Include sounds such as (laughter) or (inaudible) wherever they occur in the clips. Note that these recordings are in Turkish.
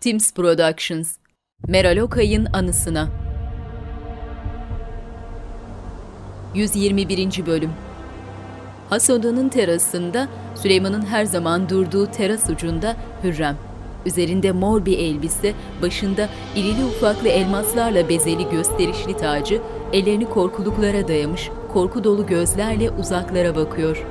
Tims Productions Meral Okay'ın anısına 121. Bölüm Has odanın terasında Süleyman'ın her zaman durduğu teras ucunda Hürrem. Üzerinde mor bir elbise, başında irili ufaklı elmaslarla bezeli gösterişli tacı, ellerini korkuluklara dayamış, korku dolu gözlerle uzaklara bakıyor.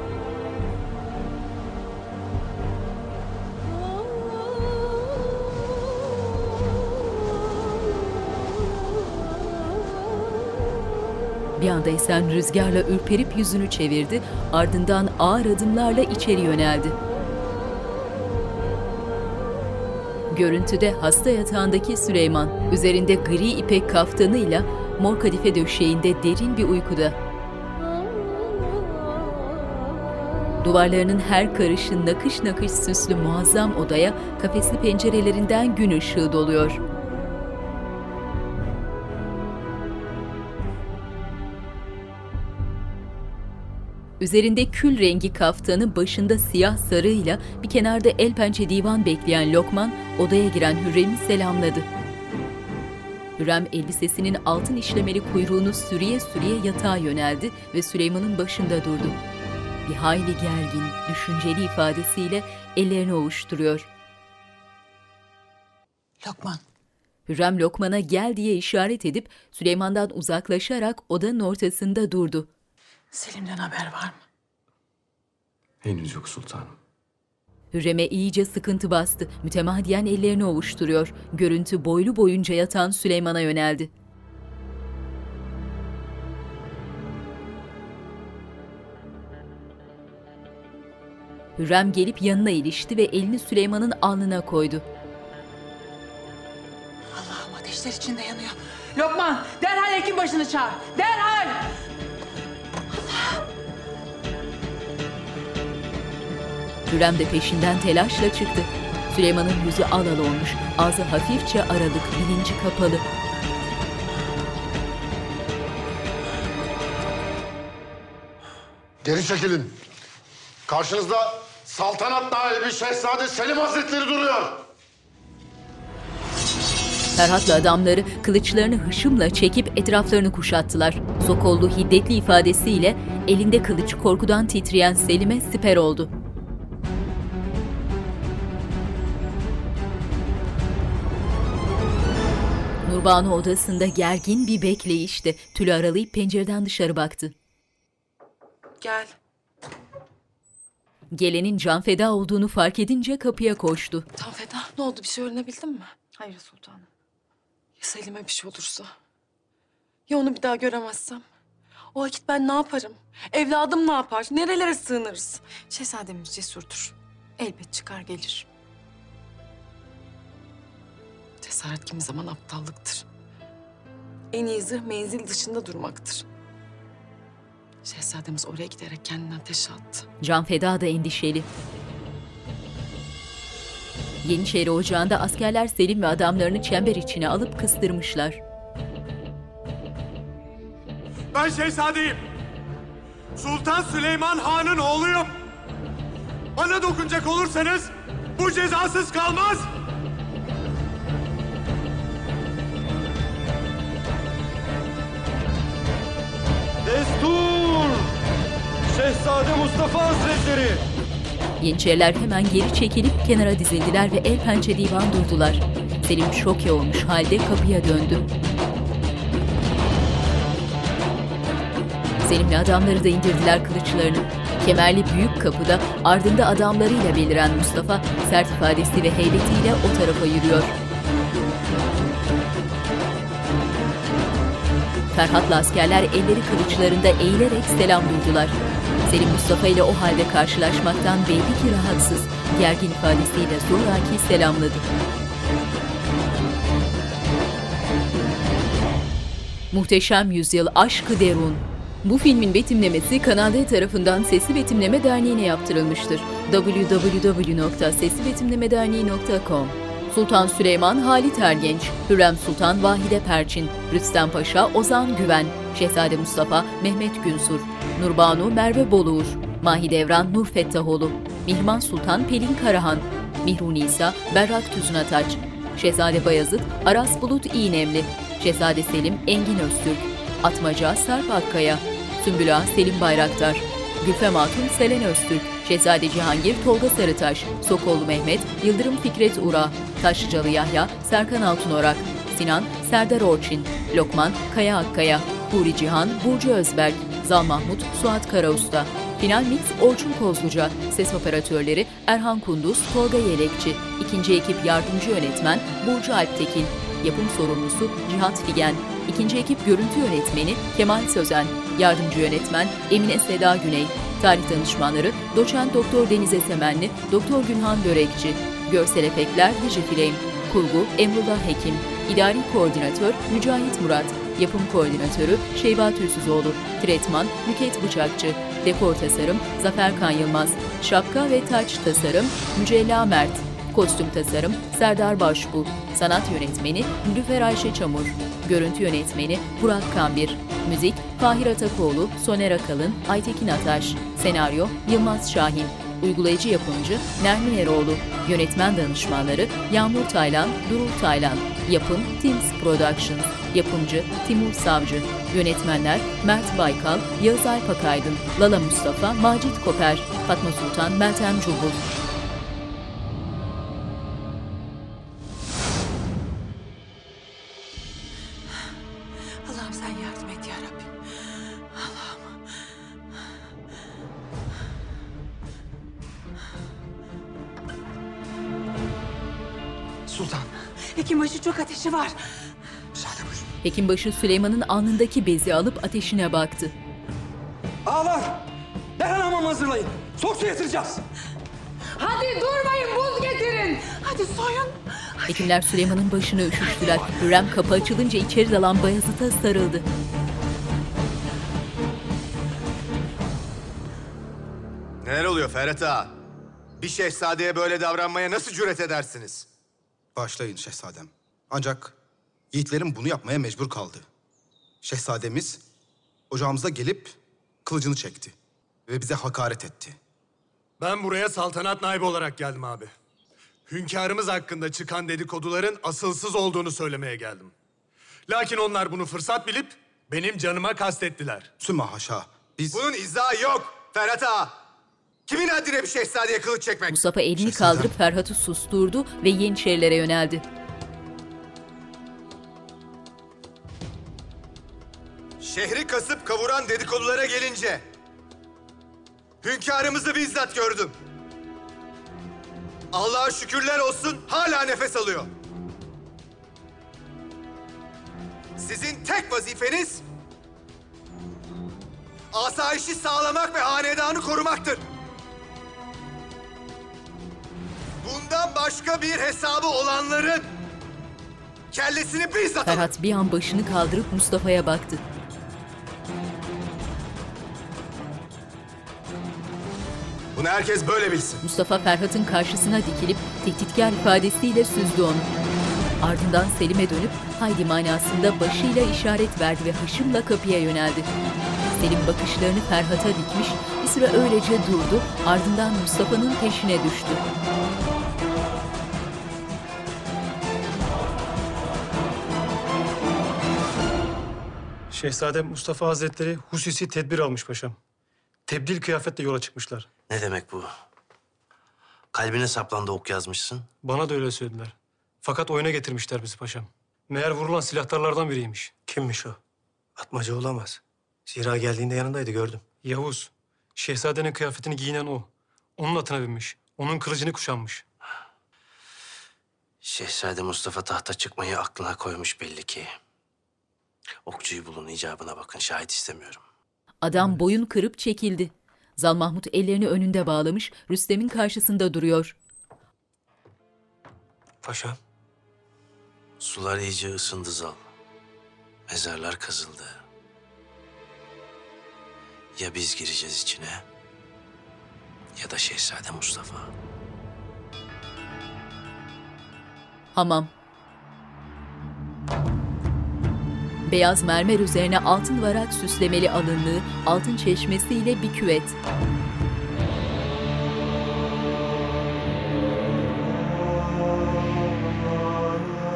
Anda esen rüzgarla ürperip yüzünü çevirdi, ardından ağır adımlarla içeri yöneldi. Görüntüde hasta yatağındaki Süleyman, üzerinde gri ipek kaftanıyla mor kadife döşeğinde derin bir uykuda. Duvarlarının her karışı nakış nakış süslü muazzam odaya kafesli pencerelerinden gün ışığı doluyor. Üzerinde kül rengi kaftanı başında siyah sarığıyla bir kenarda el pençe divan bekleyen Lokman odaya giren Hürrem'i selamladı. Hürrem elbisesinin altın işlemeli kuyruğunu sürüye sürüye yatağa yöneldi ve Süleyman'ın başında durdu. Bir hayli gergin, düşünceli ifadesiyle ellerini ovuşturuyor. Lokman, Hürrem Lokman'a gel diye işaret edip Süleyman'dan uzaklaşarak odanın ortasında durdu. Selim'den haber var mı? Henüz yok sultanım. Hürrem'e iyice sıkıntı bastı. Mütemadiyen ellerini ovuşturuyor. Görüntü boylu boyunca yatan Süleyman'a yöneldi. Hürrem gelip yanına ilişti ve elini Süleyman'ın alnına koydu. Allah'ım ateşler içinde yanıyor. Lokman, derhal hekim başını çağır. Derhal! Hürrem de peşinden telaşla çıktı. Süleyman'ın yüzü al al olmuş, ağzı hafifçe aralık, bilinci kapalı. Geri çekilin. Karşınızda saltanat nahibi Şehzade Selim Hazretleri duruyor. Ferhat'la adamları kılıçlarını hışımla çekip etraflarını kuşattılar. Sokollu hiddetli ifadesiyle elinde kılıç korkudan titreyen Selim'e siper oldu. Nurbanu odasında gergin bir bekleyişte tülü aralayıp pencereden dışarı baktı. Gel. Gelenin can feda olduğunu fark edince kapıya koştu. Tam feda. Ne oldu? Bir şey öğrenebildin mi? Hayır sultanım. Selim'e bir şey olursa? Ya onu bir daha göremezsem? O vakit ben ne yaparım? Evladım ne yapar? Nerelere sığınırız? Şehzademiz cesurdur. Elbet çıkar gelir. Cesaret kimi zaman aptallıktır. En iyi zırh menzil dışında durmaktır. Şehzademiz oraya giderek kendini ateşe attı. Can feda da endişeli. Yeniçeri Ocağı'nda askerler Selim ve adamlarını çember içine alıp kıstırmışlar. Ben şehzadeyim. Sultan Süleyman Han'ın oğluyum. Bana dokunacak olursanız bu cezasız kalmaz. Destur! Şehzade Mustafa Hazretleri! Yeniçeriler hemen geri çekilip kenara dizildiler ve el pençe divan durdular. Selim şoke olmuş halde kapıya döndü. Selim'le adamları da indirdiler kılıçlarını. Kemerli büyük kapıda ardında adamlarıyla beliren Mustafa sert ifadesi ve heybetiyle o tarafa yürüyor. Ferhat'la askerler elleri kılıçlarında eğilerek selam durdular. Selim Mustafa ile o halde karşılaşmaktan belli ki rahatsız, gergin ifadesiyle zoraki selamladı. Muhteşem Yüzyıl Aşkı Derun bu filmin betimlemesi Kanal D tarafından Sesli Betimleme Derneği'ne yaptırılmıştır. www.seslibetimlemederneği.com Sultan Süleyman Halit Ergenç, Hürrem Sultan Vahide Perçin, Rüstem Paşa Ozan Güven, Şehzade Mustafa Mehmet Günsur, Nurbanu Merve Boluğur, Mahidevran Nur Fettahoğlu, Mihman Sultan Pelin Karahan, Mihrun İsa Berrak Tüzünataç, Şehzade Bayezid Aras Bulut İğnemli, Şehzade Selim Engin Öztürk, Atmaca Sarp Akkaya, Sümbül Ağa Selim Bayraktar, Gülfem Hatun Selen Öztürk, Şehzade Cihangir Tolga Sarıtaş, Sokollu Mehmet Yıldırım Fikret Ura, Taşlıcalı Yahya Serkan Altınorak, Sinan Serdar Orçin, Lokman Kaya Akkaya, Huri Cihan Burcu Özberk, Zal Mahmut Suat Karausta, Final Mix Orçun Kozluca, ses operatörleri Erhan Kunduz, Tolga Yelekçi, ikinci ekip yardımcı yönetmen Burcu Alptekin, yapım sorumlusu Cihat Figen, ikinci ekip görüntü yönetmeni Kemal Sözen, yardımcı yönetmen Emine Seda Güney, tarih danışmanları Doçent Doktor Deniz Esemenli, Doktor Günhan Börekçi, görsel efektler Digifilm, kurgu Emrullah Hekim, idari koordinatör Mücahit Murat, yapım koordinatörü Şeyba Tülsüzoğlu, tretman Nüket Bıçakçı, dekor tasarım Zafer Kan Yılmaz, şapka ve taç tasarım Mücella Mert, kostüm tasarım Serdar Başbul, sanat yönetmeni Nilüfer Ayşe Çamur, görüntü yönetmeni Burak Kambir, müzik Fahir Atakoğlu, Soner Akalın, Aytekin Ataş, senaryo Yılmaz Şahin, Uygulayıcı yapımcı Nermin Eroğlu, yönetmen danışmanları Yağmur Taylan, Durul Taylan, yapım Teams Production, yapımcı Timur Savcı, yönetmenler Mert Baykal, Yağız Alpakaydın, Lala Mustafa, Macit Koper, Fatma Sultan, Meltem Cubul. Hekimbaşı Süleyman'ın alnındaki bezi alıp ateşine baktı. Ağlar! Derhal hamam hazırlayın. Soğuk su yatıracağız. Hadi durmayın buz getirin. Hadi soyun. Hekimler Süleyman'ın başını üşüştüler. Hürrem kapı açılınca içeri dalan Bayezid'e sarıldı. Neler oluyor Ferhat Ağa? Bir şehzadeye böyle davranmaya nasıl cüret edersiniz? Başlayın şehzadem. Ancak yiğitlerim bunu yapmaya mecbur kaldı. Şehzademiz ocağımıza gelip kılıcını çekti ve bize hakaret etti. Ben buraya saltanat naibi olarak geldim abi. Hünkârımız hakkında çıkan dedikoduların asılsız olduğunu söylemeye geldim. Lakin onlar bunu fırsat bilip benim canıma kastettiler. Sümme haşa. Biz Bunun izahı yok Ferhat Ağa. Kimin haddine bir şehzadeye kılıç çekmek? Mustafa elini Şehzadem. kaldırıp Ferhat'ı susturdu ve Yeniçerilere yöneldi. Şehri kasıp kavuran dedikodulara gelince... Hünkârımızı bizzat gördüm. Allah'a şükürler olsun hala nefes alıyor. Sizin tek vazifeniz... ...asayişi sağlamak ve hanedanı korumaktır. Bundan başka bir hesabı olanların... ...kellesini bizzat. Ferhat bir an başını kaldırıp Mustafa'ya baktı. Bunu herkes böyle bilsin. Mustafa Ferhat'ın karşısına dikilip tehditkar ifadesiyle süzdü onu. Ardından Selim'e dönüp haydi manasında başıyla işaret verdi ve hışımla kapıya yöneldi. Selim bakışlarını Ferhat'a dikmiş, bir süre öylece durdu, ardından Mustafa'nın peşine düştü. Şehzade Mustafa Hazretleri hususi tedbir almış paşam. Tebdil kıyafetle yola çıkmışlar. Ne demek bu? Kalbine saplandı ok yazmışsın. Bana da öyle söylediler. Fakat oyuna getirmişler bizi paşam. Meğer vurulan silahtarlardan biriymiş. Kimmiş o? Atmaca olamaz. Zira geldiğinde yanındaydı gördüm. Yavuz. Şehzadenin kıyafetini giyinen o. Onun atına binmiş. Onun kılıcını kuşanmış. Şehzade Mustafa tahta çıkmayı aklına koymuş belli ki. Okçuyu bulun icabına bakın şahit istemiyorum. Adam boyun kırıp çekildi. Zal Mahmut ellerini önünde bağlamış, Rüstem'in karşısında duruyor. Paşam. Sular iyice ısındı zal. Mezarlar kazıldı. Ya biz gireceğiz içine ya da Şehzade Mustafa. Hamam. Beyaz mermer üzerine altın varak süslemeli alınlığı, altın çeşmesiyle bir küvet.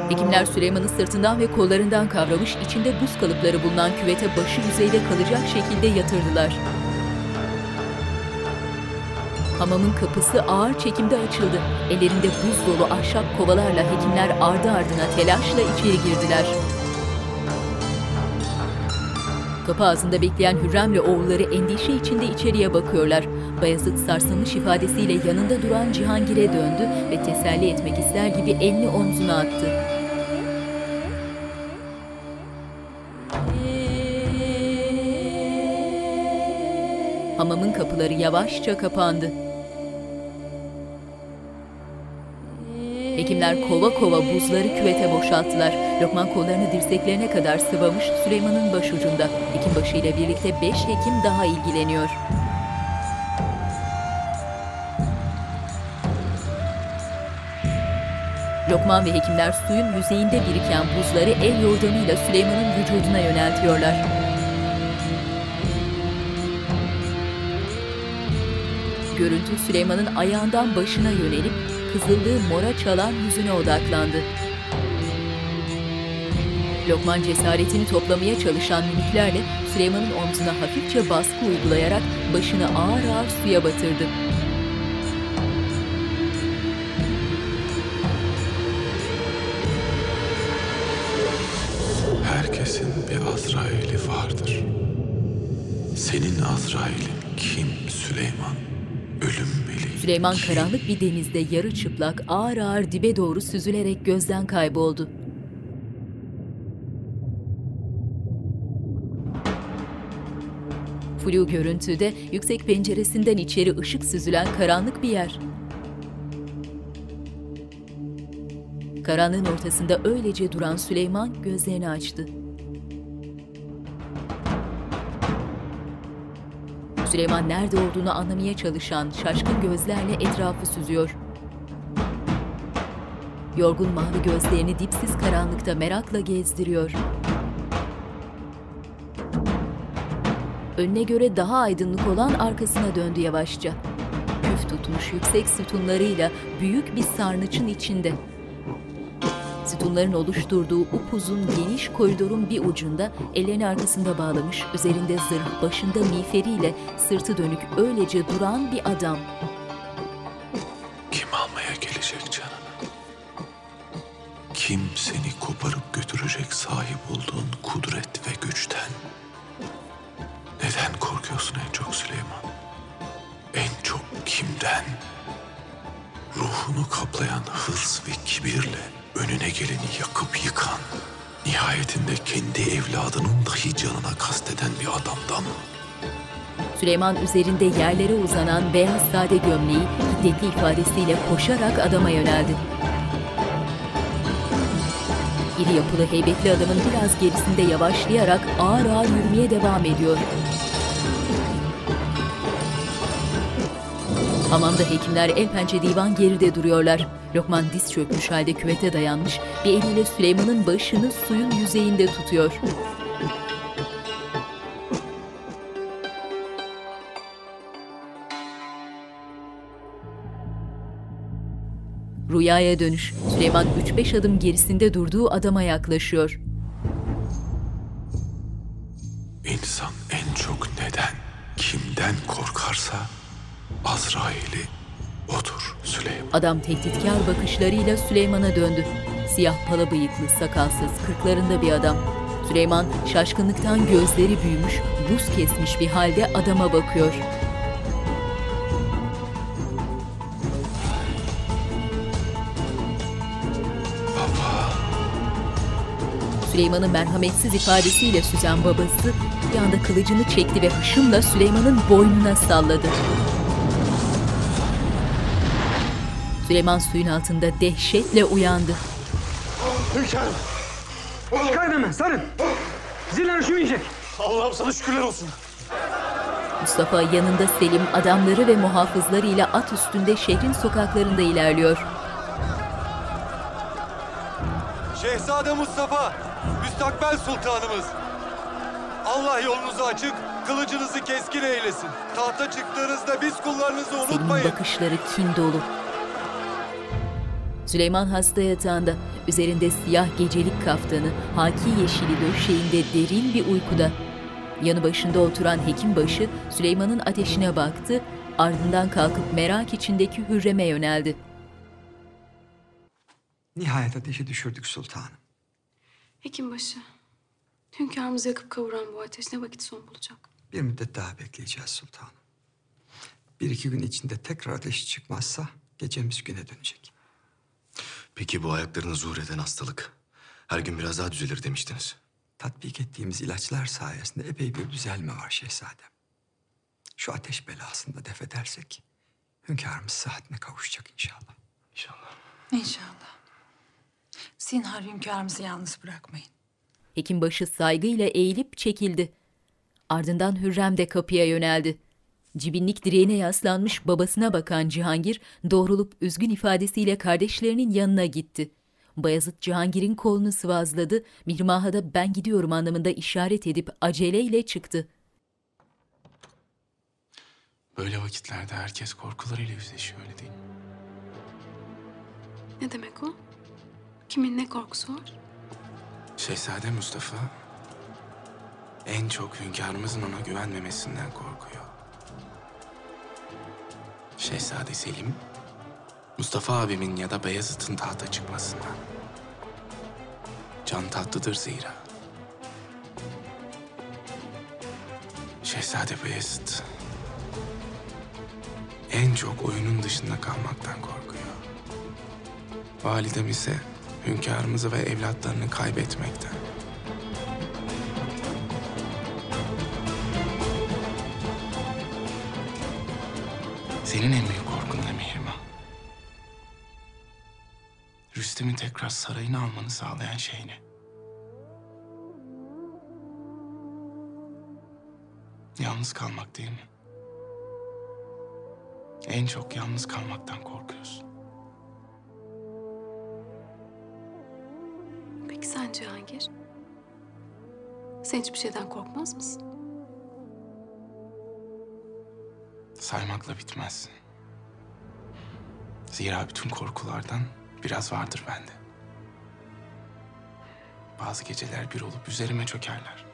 Hekimler Süleyman'ı sırtından ve kollarından kavramış, içinde buz kalıpları bulunan küvete başı yüzeyde kalacak şekilde yatırdılar. Hamamın kapısı ağır çekimde açıldı. Ellerinde buz dolu ahşap kovalarla hekimler ardı ardına telaşla içeri girdiler. Kapı ağzında bekleyen Hürrem'le oğulları endişe içinde içeriye bakıyorlar. Bayezid sarsılmış ifadesiyle yanında duran Cihangir'e döndü ve teselli etmek ister gibi elini omzuna attı. Hamamın kapıları yavaşça kapandı. Hekimler kova kova buzları küvete boşalttılar. Lokman kollarını dirseklerine kadar sıvamış Süleyman'ın başucunda. Hekim başıyla birlikte beş hekim daha ilgileniyor. Lokman ve hekimler suyun yüzeyinde biriken buzları el yordamıyla Süleyman'ın vücuduna yöneltiyorlar. Görüntü Süleyman'ın ayağından başına yönelip kızıldığı mora çalan yüzüne odaklandı. Lokman cesaretini toplamaya çalışan mimiklerle Süleyman'ın omzuna hafifçe baskı uygulayarak başını ağır ağır suya batırdı. Süleyman karanlık bir denizde yarı çıplak ağır ağır dibe doğru süzülerek gözden kayboldu. Flu görüntüde yüksek penceresinden içeri ışık süzülen karanlık bir yer. Karanlığın ortasında öylece duran Süleyman gözlerini açtı. Süleyman nerede olduğunu anlamaya çalışan şaşkın gözlerle etrafı süzüyor. Yorgun mavi gözlerini dipsiz karanlıkta merakla gezdiriyor. Önüne göre daha aydınlık olan arkasına döndü yavaşça. Küf tutmuş yüksek sütunlarıyla büyük bir sarnıçın içinde. Sütunların oluşturduğu upuzun geniş koridorun bir ucunda ellerini arkasında bağlamış, üzerinde zırh, başında miğferiyle sırtı dönük öylece duran bir adam. Kim almaya gelecek canını? Kim seni koparıp götürecek sahip olduğun kudret ve güçten? Neden korkuyorsun en çok Süleyman? En çok kimden? Ruhunu kaplayan hırs ve kibirle önüne geleni yakıp yıkan, nihayetinde kendi evladının dahi canına kasteden bir adamdan? Süleyman üzerinde yerlere uzanan beyaz sade gömleği hiddetli ifadesiyle koşarak adama yöneldi. İri yapılı heybetli adamın biraz gerisinde yavaşlayarak ağır ağır yürümeye devam ediyor. Hamamda hekimler el pençe divan geride duruyorlar. Lokman diz çökmüş halde küvete dayanmış, bir eliyle Süleyman'ın başını suyun yüzeyinde tutuyor. Rüyaya dönüş. Süleyman 3-5 adım gerisinde durduğu adama yaklaşıyor. İnsan en çok neden, kimden korkarsa Azrail'i odur Süleyman. Adam tehditkar bakışlarıyla Süleyman'a döndü. Siyah pala bıyıklı, sakalsız, kırklarında bir adam. Süleyman şaşkınlıktan gözleri büyümüş, buz kesmiş bir halde adama bakıyor. Süleyman'ı merhametsiz ifadesiyle süzen babası bir anda kılıcını çekti ve hışımla Süleyman'ın boynuna salladı. Süleyman suyun altında dehşetle uyandı. Hünkârım. Çıkarın hemen sarın. Zilleri şu inecek. Allah'ım sana şükürler olsun. Mustafa yanında Selim adamları ve muhafızlarıyla at üstünde şehrin sokaklarında ilerliyor. Şehzade Mustafa, müstakbel sultanımız. Allah yolunuzu açık, kılıcınızı keskin eylesin. Tahta çıktığınızda biz kullarınızı Selim'in unutmayın. bakışları kin dolu. Süleyman hasta yatağında, üzerinde siyah gecelik kaftanı, haki yeşili döşeğinde derin bir uykuda. Yanı başında oturan hekimbaşı Süleyman'ın ateşine baktı, ardından kalkıp merak içindeki Hürrem'e yöneldi. Nihayet ateşi düşürdük sultanım. Hekimbaşı. Hünkârımızı yakıp kavuran bu ateş ne vakit son bulacak? Bir müddet daha bekleyeceğiz sultanım. Bir iki gün içinde tekrar ateşi çıkmazsa gecemiz güne dönecek. Peki bu ayaklarını zuhur eden hastalık her gün biraz daha düzelir demiştiniz. Tatbik ettiğimiz ilaçlar sayesinde epey bir düzelme var şehzadem. Şu ateş belasını da def edersek hünkârımız sıhhatine kavuşacak inşallah. İnşallah. İnşallah. Zinhar hünkârımızı yalnız bırakmayın. Hekimbaşı saygıyla eğilip çekildi. Ardından Hürrem de kapıya yöneldi. Cibinlik direğine yaslanmış babasına bakan Cihangir doğrulup üzgün ifadesiyle kardeşlerinin yanına gitti. Bayezid Cihangir'in kolunu sıvazladı, Mihrimah'a da ben gidiyorum anlamında işaret edip aceleyle çıktı. Böyle vakitlerde herkes korkularıyla yüzleşiyor öyle değil mi? Ne demek o? Kimin ne korkusu var? Şehzade Mustafa en çok hünkârımızın ona güvenmemesinden korkuyor. Şehzade Selim, Mustafa abimin ya da Beyazıt'ın tahta çıkmasından. Can tatlıdır zira. Şehzade Beyazıt en çok oyunun dışında kalmaktan korkuyor. Validem ise hünkârımızı ve evlatlarını kaybetmekten. Senin en büyük korkun ne Mihrimah? Rüstem'i tekrar sarayına almanı sağlayan şey ne? Yalnız kalmak değil mi? En çok yalnız kalmaktan korkuyorsun. Peki sen Cihangir? Sen hiçbir şeyden korkmaz mısın? Saymakla bitmez. Zira bütün korkulardan biraz vardır bende. Bazı geceler bir olup üzerime çökerler.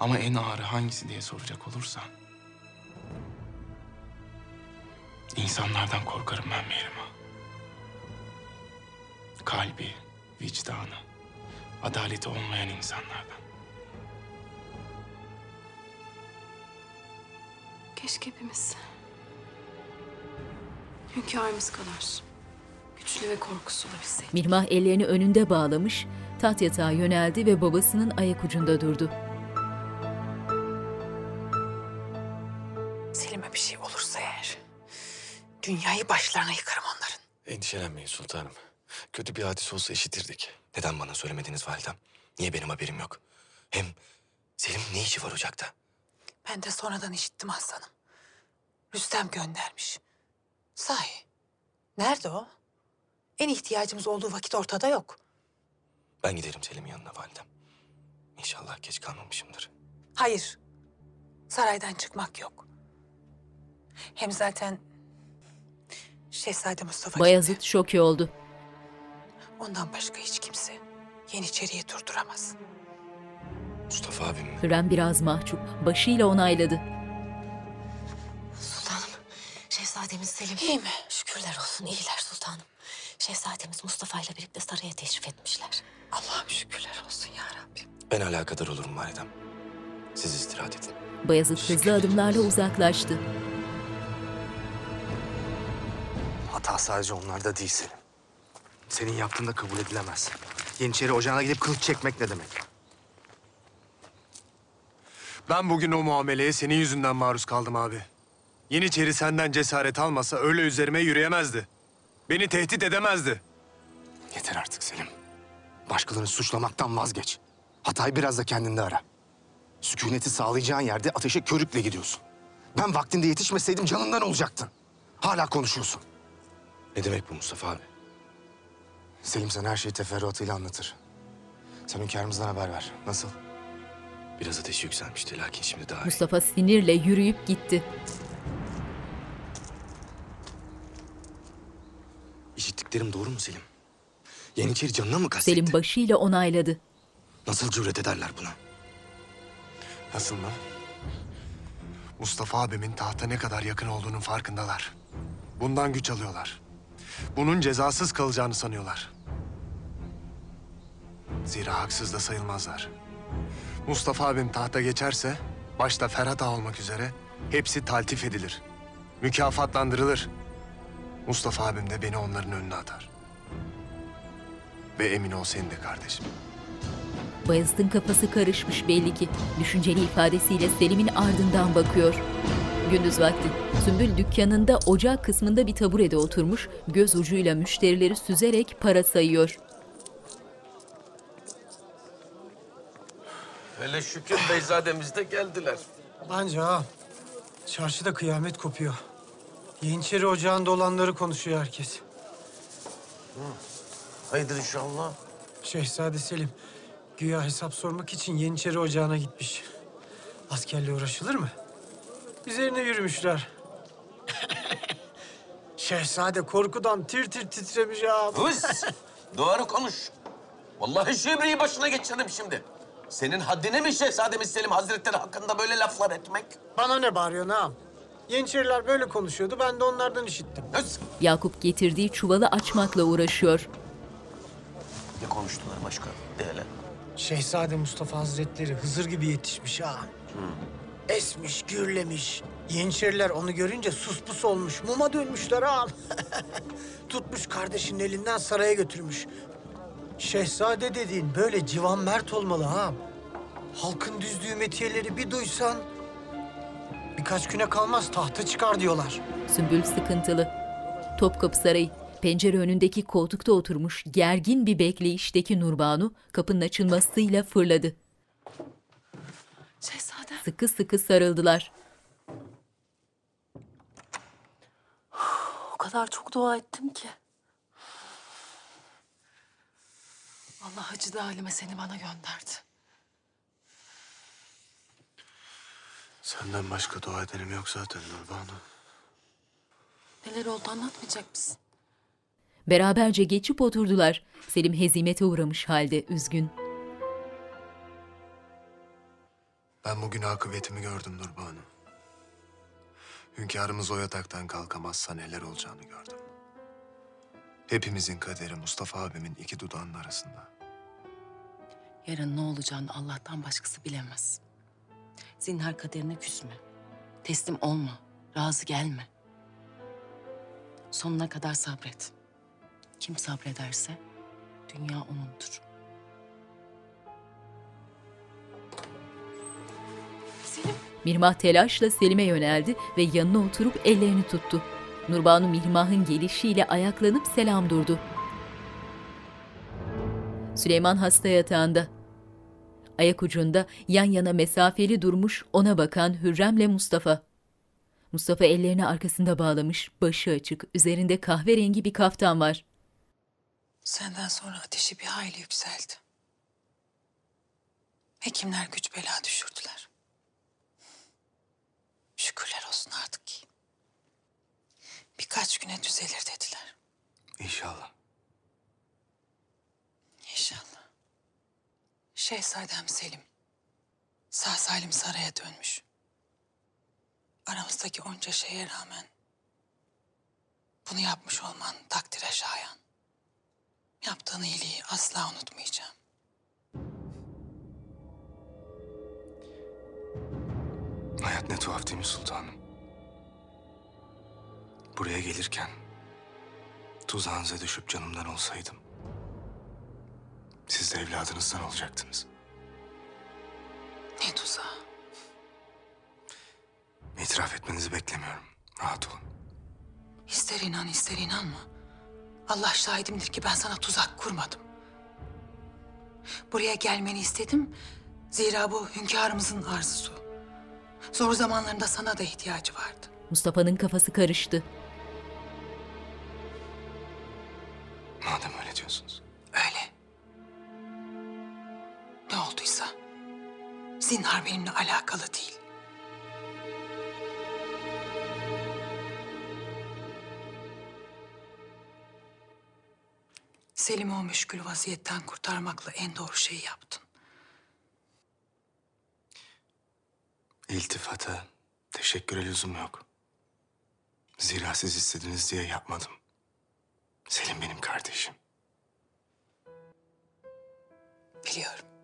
Ama en ağırı hangisi diye soracak olursan... ...insanlardan korkarım ben Mihrimah. Kalbi, vicdanı, adaleti olmayan insanlardan. Keşke hepimiz hünkârımız kadar güçlü ve korkusuz olabilseydik. Mihrimah ellerini önünde bağlamış, taht yatağa yöneldi ve babasının ayak ucunda durdu. Selim'e bir şey olursa eğer dünyayı başlarına yıkarım onların. Endişelenmeyin sultanım. Kötü bir hadise olsa işitirdik. Neden bana söylemediniz validem? Niye benim haberim yok? Hem Selim ne işi var ocakta? Ben de sonradan işittim aslanım. Rüstem göndermiş. Sahi, nerede o? En ihtiyacımız olduğu vakit ortada yok. Ben giderim Selim'in yanına validem. İnşallah geç kalmamışımdır. Hayır, saraydan çıkmak yok. Hem zaten Şehzade Mustafa Bayezid şoke oldu. ondan başka hiç kimse Yeniçeri'yi durduramaz. Mustafa abim mi? Hürrem biraz mahcup, başıyla onayladı. Şehzademiz Selim... İyi mi? Şükürler olsun, iyiler sultanım. Şehzademiz Mustafa ile birlikte saraya teşrif etmişler. Allah'ım şükürler olsun ya Rabbim. Ben alakadar olurum validem. Siz istirahat edin. Bayezid hızlı adımlarla uzaklaştı. Hata sadece onlarda değil Selim. Senin yaptığın da kabul edilemez. Yeniçeri ocağına gidip kılıç çekmek ne demek? Ben bugün o muameleye senin yüzünden maruz kaldım abi. Yeniçeri senden cesaret almasa öyle üzerime yürüyemezdi. Beni tehdit edemezdi. Yeter artık Selim. Başkalarını suçlamaktan vazgeç. Hatayı biraz da kendinde ara. Sükuneti sağlayacağın yerde ateşe körükle gidiyorsun. Ben vaktinde yetişmeseydim canından olacaktın. Hala konuşuyorsun. Ne demek bu Mustafa abi? Selim sana her şeyi teferruatıyla anlatır. Sen hünkârımızdan haber ver. Nasıl? Biraz ateş yükselmişti lakin şimdi daha iyi. Mustafa sinirle yürüyüp gitti. Bildiklerim doğru mu Selim? Yeniçeri canına mı kastetti? Selim başıyla onayladı. Nasıl cüret ederler buna? Nasıl mı? Mustafa abimin tahta ne kadar yakın olduğunun farkındalar. Bundan güç alıyorlar. Bunun cezasız kalacağını sanıyorlar. Zira haksız da sayılmazlar. Mustafa abim tahta geçerse, başta Ferhat Ağa olmak üzere hepsi taltif edilir. Mükafatlandırılır. Mustafa abim de beni onların önüne atar. Ve emin ol senin de kardeşim. Bayezid'in kafası karışmış belli ki. Düşünceli ifadesiyle Selim'in ardından bakıyor. Gündüz vakti. Sümbül dükkanında ocak kısmında bir taburede oturmuş, göz ucuyla müşterileri süzerek para sayıyor. Hele şükür Beyzademiz de geldiler. Bence ha. Çarşıda kıyamet kopuyor. Yeniçeri ocağında olanları konuşuyor herkes. Hayırdır inşallah. Şehzade Selim güya hesap sormak için Yeniçeri ocağına gitmiş. Askerle uğraşılır mı? Üzerine yürümüşler. (laughs) Şehzade korkudan tir tir titremiş ağam. Hız! Doğru konuş. Vallahi şebriyi başına geçiririm şimdi. Senin haddine mi Şehzademiz Selim Hazretleri hakkında böyle laflar etmek? Bana ne bağırıyorsun ağam? Yeniçeriler böyle konuşuyordu, ben de onlardan işittim. Yakup getirdiği çuvalı açmakla uğraşıyor. Ne konuştular başka? De hele. Şehzade Mustafa Hazretleri Hızır gibi yetişmiş ha. Hmm. Esmiş, gürlemiş. Yeniçeriler onu görünce sus pus olmuş. Muma dönmüşler ağam. (laughs) Tutmuş kardeşinin elinden saraya götürmüş. Şehzade dediğin böyle civan mert olmalı ağam. Halkın düzdüğü metiyeleri bir duysan... ...birkaç güne kalmaz tahta çıkar diyorlar. Sümbül sıkıntılı. Topkapı Sarayı. Pencere önündeki koltukta oturmuş gergin bir bekleyişteki Nurbanu kapının açılmasıyla fırladı. Şehzadem. Sıkı sıkı sarıldılar. O kadar çok dua ettim ki. Allah Hacı Halime seni bana gönderdi. Senden başka dua edenim yok zaten Nurbanu. Neler oldu anlatmayacak mısın? Beraberce geçip oturdular. Selim hezimete uğramış halde üzgün. Ben bugün akıbetimi gördüm Nurbanu. Hünkârımız o yataktan kalkamazsa neler olacağını gördüm. Hepimizin kaderi Mustafa abimin iki dudağının arasında. Yarın ne olacağını Allah'tan başkası bilemez. Zinhar kaderine küsme. Teslim olma. Razı gelme. Sonuna kadar sabret. Kim sabrederse dünya onundur. Mirmah telaşla Selim'e yöneldi ve yanına oturup ellerini tuttu. Nurbanu Mirmah'ın gelişiyle ayaklanıp selam durdu. Süleyman hasta yatağında. Ayak ucunda yan yana mesafeli durmuş ona bakan Hürrem'le Mustafa. Mustafa ellerini arkasında bağlamış, başı açık, üzerinde kahverengi bir kaftan var. Senden sonra ateşi bir hayli yükseldi. Hekimler güç bela düşürdüler. Şükürler olsun artık ki. Birkaç güne düzelir dediler. İnşallah. İnşallah. Şehzadem Selim. Sağ salim saraya dönmüş. Aramızdaki onca şeye rağmen bunu yapmış olman takdire şayan. Yaptığın iyiliği asla unutmayacağım. Hayat ne tuhaf değil mi sultanım? Buraya gelirken tuzağınıza düşüp canımdan olsaydım siz de evladınızdan olacaktınız. Ne tuzağı? İtiraf etmenizi beklemiyorum. Rahat olun. İster inan ister inanma. Allah şahidimdir ki ben sana tuzak kurmadım. Buraya gelmeni istedim. Zira bu hünkârımızın arzusu. Zor zamanlarında sana da ihtiyacı vardı. Mustafa'nın kafası karıştı. Madem zinhar benimle alakalı değil. Selim'i o müşkül vaziyetten kurtarmakla en doğru şeyi yaptın. İltifata teşekküre lüzum yok. Zira siz istediniz diye yapmadım. Selim benim kardeşim. Biliyorum.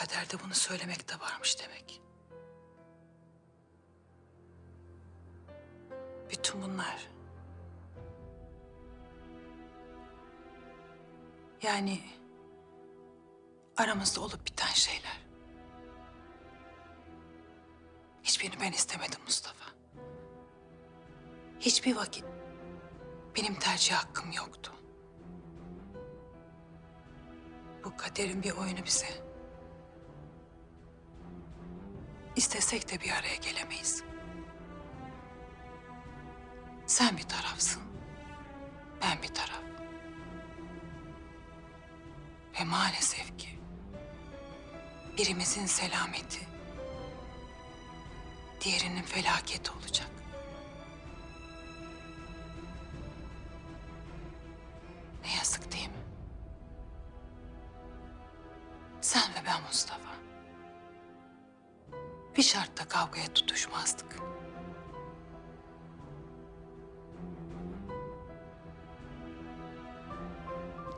Kaderde bunu söylemek de varmış demek. Bütün bunlar... Yani aramızda olup biten şeyler. Hiçbirini ben istemedim Mustafa. Hiçbir vakit benim tercih hakkım yoktu. Bu kaderin bir oyunu bize. İstesek de bir araya gelemeyiz. Sen bir tarafsın, ben bir taraf. Ve maalesef ki birimizin selameti diğerinin felaketi olacak. Ne yazık değil mi? Sen ve ben Mustafa. Bir şartla kavgaya tutuşmazdık.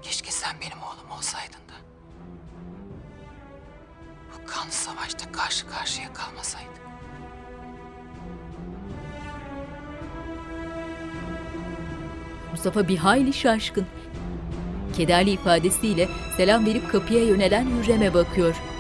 Keşke sen benim oğlum olsaydın da. Bu kanlı savaşta karşı karşıya kalmasaydık. Mustafa bir hayli şaşkın. Kederli ifadesiyle selam verip kapıya yönelen Hürrem'e bakıyor.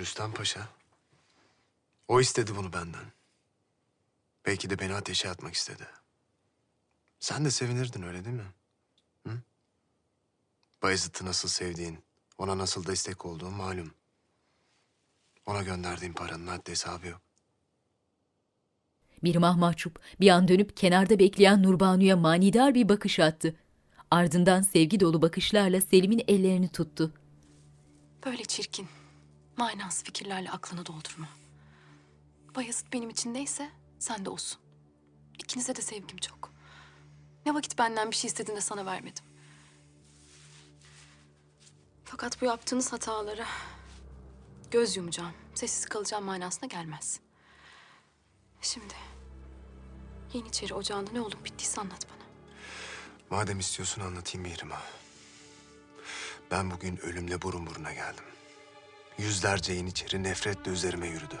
Rüstem Paşa. O istedi bunu benden. Belki de beni ateşe atmak istedi. Sen de sevinirdin öyle değil mi? Hı? Bayezid'i nasıl sevdiğin, ona nasıl destek olduğun malum. Ona gönderdiğin paranın haddi hesabı yok. Mirmah mahcup bir an dönüp kenarda bekleyen Nurbanu'ya manidar bir bakış attı. Ardından sevgi dolu bakışlarla Selim'in ellerini tuttu. Böyle çirkin, manasız fikirlerle aklını doldurma. Bayezid benim için neyse sen de olsun. İkinize de sevgim çok. Ne vakit benden bir şey istediğinde sana vermedim. Fakat bu yaptığınız hatalara göz yumacağım, sessiz kalacağım manasına gelmez. Şimdi Yeniçeri ocağında ne olup bittiyse anlat bana. Madem istiyorsun anlatayım Mihrim'a. Ben bugün ölümle burun buruna geldim. Yüzlerce Yeniçeri nefretle üzerime yürüdü.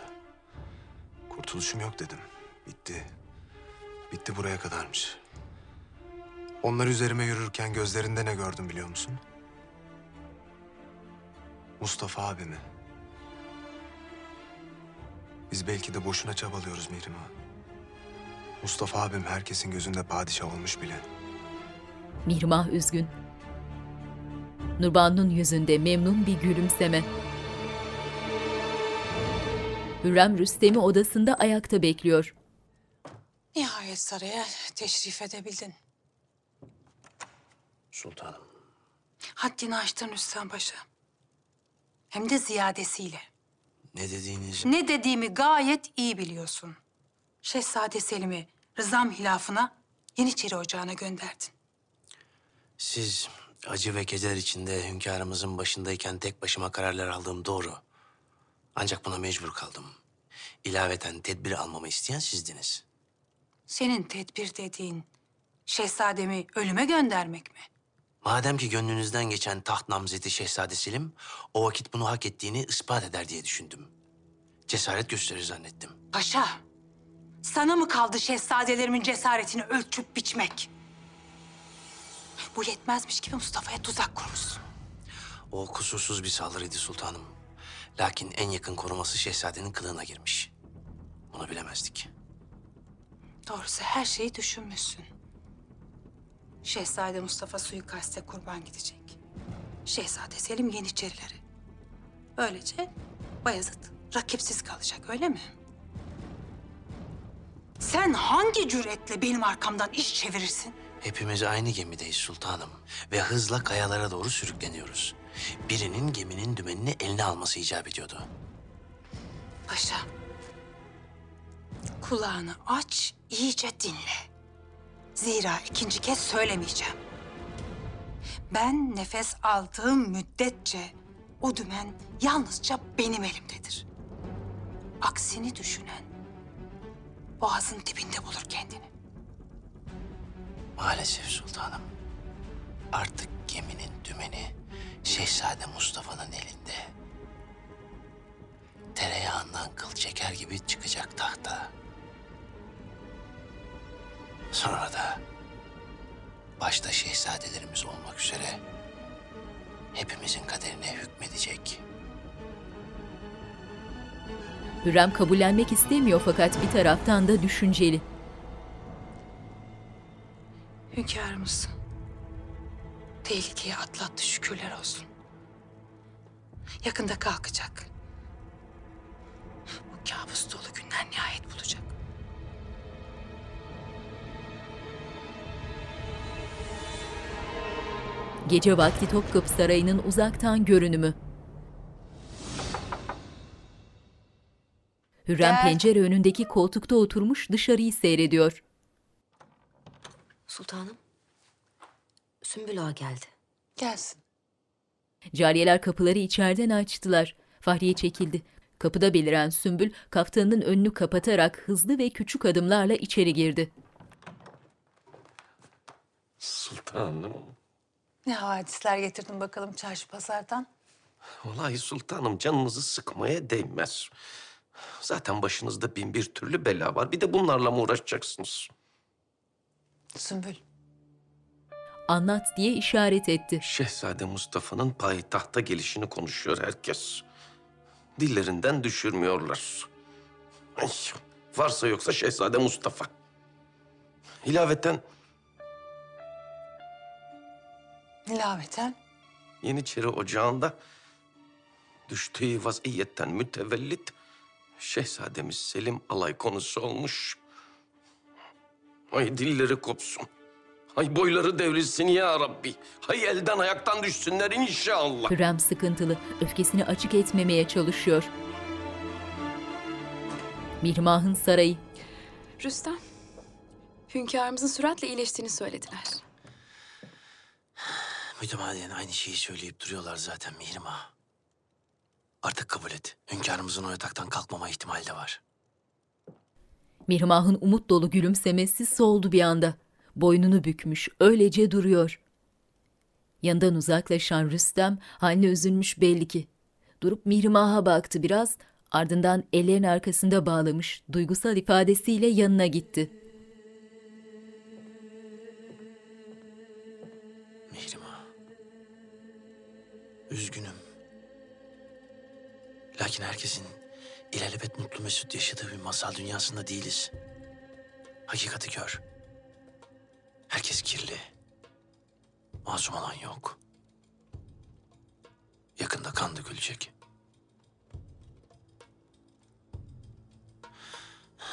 Kurtuluşum yok dedim. Bitti. Bitti buraya kadarmış. Onlar üzerime yürürken gözlerinde ne gördüm biliyor musun? Mustafa abimi. Biz belki de boşuna çabalıyoruz Mihrim'a. Mustafa abim herkesin gözünde padişah olmuş bile. Mirmah üzgün. Nurbanu'nun yüzünde memnun bir gülümseme. Hürrem Rüstem'i odasında ayakta bekliyor. Nihayet saraya teşrif edebildin. Sultanım. Haddini aştın Rüstem Paşa. Hem de ziyadesiyle. Ne dediğiniz... Ne dediğimi gayet iyi biliyorsun. Şehzade Selim'i rızam hilafına Yeniçeri Ocağı'na gönderdin. Siz acı ve keder içinde hünkârımızın başındayken tek başıma kararlar aldığım doğru. Ancak buna mecbur kaldım. İlaveten tedbir almamı isteyen sizdiniz. Senin tedbir dediğin şehzademi ölüme göndermek mi? Madem ki gönlünüzden geçen taht namzeti Şehzade Selim... ...o vakit bunu hak ettiğini ispat eder diye düşündüm. Cesaret gösterir zannettim. Paşa, sana mı kaldı şehzadelerimin cesaretini ölçüp biçmek? Bu yetmezmiş gibi Mustafa'ya tuzak kurmuşsun. O kusursuz bir saldırıydı sultanım. Lakin en yakın koruması şehzadenin kılığına girmiş. Bunu bilemezdik. Doğrusu her şeyi düşünmüşsün. Şehzade Mustafa suikaste kurban gidecek. Şehzade Selim Yeniçerileri. Böylece Bayezid rakipsiz kalacak öyle mi? Sen hangi cüretle benim arkamdan iş çevirirsin? Hepimiz aynı gemideyiz sultanım. Ve hızla kayalara doğru sürükleniyoruz. Birinin geminin dümenini eline alması icap ediyordu. Paşa. Kulağını aç, iyice dinle. Zira ikinci kez söylemeyeceğim. Ben nefes aldığım müddetçe o dümen yalnızca benim elimdedir. Aksini düşünen boğazın dibinde bulur kendini. Maalesef sultanım. Artık geminin dümeni Şehzade Mustafa'nın elinde. Tereyağından kıl çeker gibi çıkacak tahta. Sonra da başta şehzadelerimiz olmak üzere hepimizin kaderine hükmedecek. Hürrem kabullenmek istemiyor fakat bir taraftan da düşünceli. Hünkârımız tehlikeyi atlattı şükürler olsun. Yakında kalkacak. Bu kabus dolu günler nihayet bulacak. Gece vakti Topkapı Sarayı'nın uzaktan görünümü. Hürrem Gel. pencere önündeki koltukta oturmuş dışarıyı seyrediyor. Sultanım. Sümbül Ağa geldi. Gelsin. Cariyeler kapıları içeriden açtılar. Fahriye çekildi. Kapıda beliren Sümbül kaftanının önünü kapatarak hızlı ve küçük adımlarla içeri girdi. Sultanım. Ne havadisler getirdin bakalım çarşı pazardan? Vallahi sultanım canınızı sıkmaya değmez. Zaten başınızda bin bir türlü bela var. Bir de bunlarla mı uğraşacaksınız? Sümbül. Anlat diye işaret etti. Şehzade Mustafa'nın payitahta gelişini konuşuyor herkes. Dillerinden düşürmüyorlar. Ay, varsa yoksa Şehzade Mustafa. İlaveten Nilaveten. Yeniçeri Ocağı'nda düştüğü vaziyetten mütevellit Şehzademiz Selim alay konusu olmuş. Ay dilleri kopsun. Ay boyları devrilsin ya Rabbi. Hay elden ayaktan düşsünler inşallah. Hürrem sıkıntılı, öfkesini açık etmemeye çalışıyor. Mihrimah'ın sarayı. Rüstem, hünkârımızın süratle iyileştiğini söylediler. Mütemadiyen aynı şeyi söyleyip duruyorlar zaten Mihrim Ağa. Artık kabul et. Hünkârımızın o yataktan kalkmama ihtimali de var. Mihrimah'ın umut dolu gülümsemesi soldu bir anda. Boynunu bükmüş, öylece duruyor. Yanından uzaklaşan Rüstem haline üzülmüş belli ki. Durup Mihrimah'a baktı biraz, ardından ellerin arkasında bağlamış, duygusal ifadesiyle yanına gitti. Mihrim Ağa. Üzgünüm. Lakin herkesin ilelebet mutlu mesut yaşadığı bir masal dünyasında değiliz. Hakikati gör. Herkes kirli. Masum olan yok. Yakında kan dökülecek.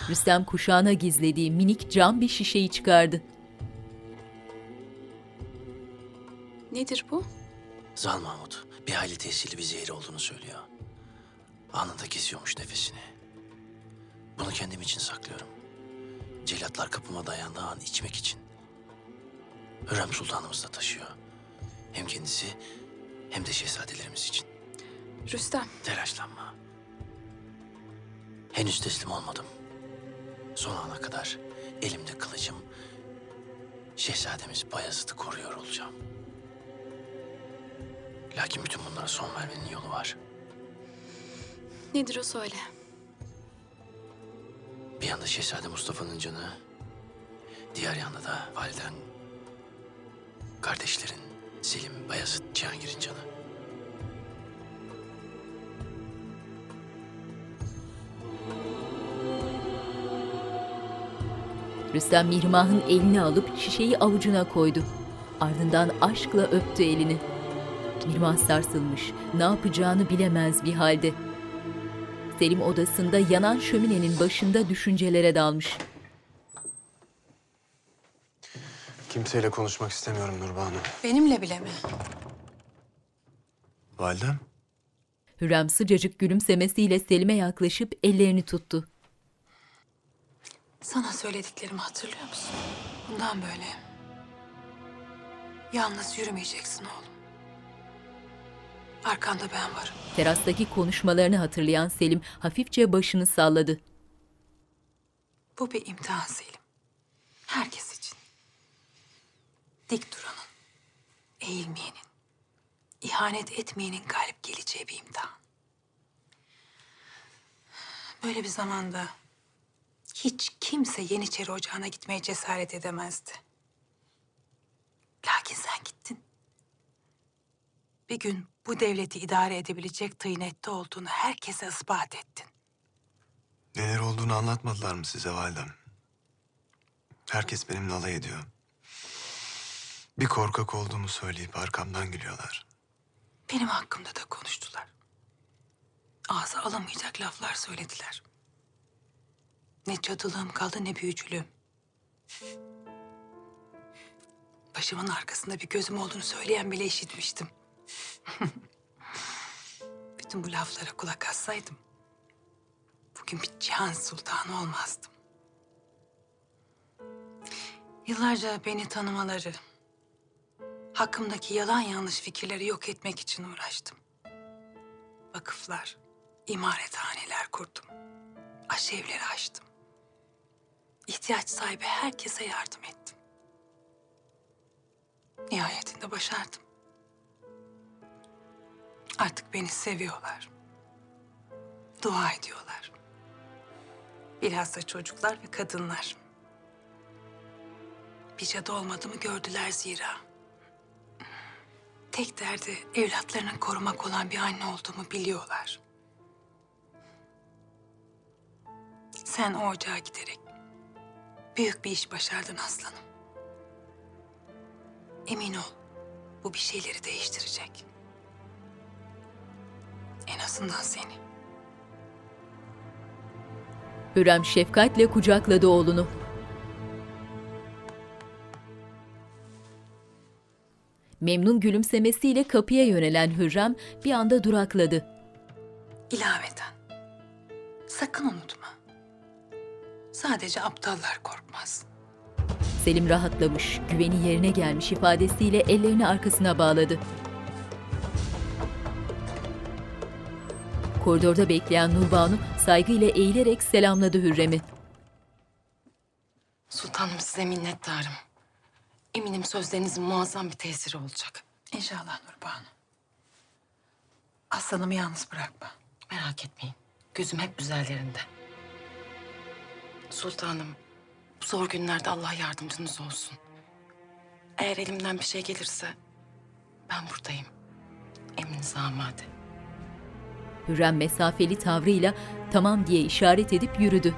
Rüstem kuşağına gizlediği minik cam bir şişeyi çıkardı. Nedir bu? Zal Mahmut bir hayli tesirli bir zehir olduğunu söylüyor. Anında kesiyormuş nefesini. Bunu kendim için saklıyorum. Celatlar kapıma dayandığı an içmek için. Hürrem Sultanımız da taşıyor. Hem kendisi hem de şehzadelerimiz için. Rüstem, Telaşlanma. Henüz teslim olmadım. Son ana kadar elimde kılıcım şehzademiz Bayezid'i koruyor olacağım. Lakin bütün bunlara son vermenin yolu var. nedir o söyle. Bir yanda Şehzade Mustafa'nın canı, diğer yanda da validen, kardeşlerin Selim, Bayezid, Cihangir'in canı. Rüstem Mihrimah'ın elini alıp şişeyi avucuna koydu. Ardından aşkla öptü elini. Mihrimah sarsılmış, ne yapacağını bilemez bir halde. Selim odasında yanan şöminenin başında düşüncelere dalmış. Kimseyle konuşmak istemiyorum Nurbanu. Benimle bile mi? Validem? Hürrem sıcacık gülümsemesiyle Selim'e yaklaşıp ellerini tuttu. Sana söylediklerimi hatırlıyor musun? Bundan böyle yalnız yürümeyeceksin oğlum. Arkanda ben varım. Terastaki konuşmalarını hatırlayan Selim hafifçe başını salladı. Bu bir imtihan Selim. Herkes. Dik duranın, eğilmeyenin, ihanet etmeyenin galip geleceği bir imtihan. Böyle bir zamanda hiç kimse Yeniçeri Ocağı'na gitmeye cesaret edemezdi. Lakin sen gittin. Bir gün bu devleti idare edebilecek tıynette olduğunu herkese ispat ettin. Neler olduğunu anlatmadılar mı size validem? Herkes benimle alay ediyor. Bir korkak olduğumu söyleyip arkamdan gülüyorlar. Benim hakkımda da konuştular. Ağza alamayacak laflar söylediler. Ne cadılığım kaldı ne büyücülüğüm. Başımın arkasında bir gözüm olduğunu söyleyen bile işitmiştim. (laughs) Bütün bu laflara kulak assaydım... ...bugün bir cihan sultanı olmazdım. Yıllarca beni tanımaları... ...hakkımdaki yalan yanlış fikirleri yok etmek için uğraştım. Vakıflar, imarethaneler kurdum. Aşevleri açtım. İhtiyaç sahibi herkese yardım ettim. Nihayetinde başardım. Artık beni seviyorlar. Dua ediyorlar. Bilhassa çocuklar ve kadınlar. Bir cadı olmadığımı gördüler zira. Tek derdi evlatlarını korumak olan bir anne olduğumu biliyorlar. Sen o ocağa giderek büyük bir iş başardın aslanım. Emin ol, bu bir şeyleri değiştirecek. En azından seni. Hürrem şefkatle kucakladı oğlunu. Memnun gülümsemesiyle kapıya yönelen Hürrem bir anda durakladı. İlaveten, sakın unutma. Sadece aptallar korkmaz. Selim rahatlamış, güveni yerine gelmiş ifadesiyle ellerini arkasına bağladı. Koridorda bekleyen Nurbanu saygıyla eğilerek selamladı Hürrem'i. Sultanım size minnettarım. Eminim sözlerinizin muazzam bir tesiri olacak. İnşallah Nurbanu. Aslanımı yalnız bırakma. Merak etmeyin. Gözüm hep üzerlerinde. Sultanım, bu zor günlerde Allah yardımcınız olsun. Eğer elimden bir şey gelirse ben buradayım. Emrinize amade. Hürrem mesafeli tavrıyla tamam diye işaret edip yürüdü.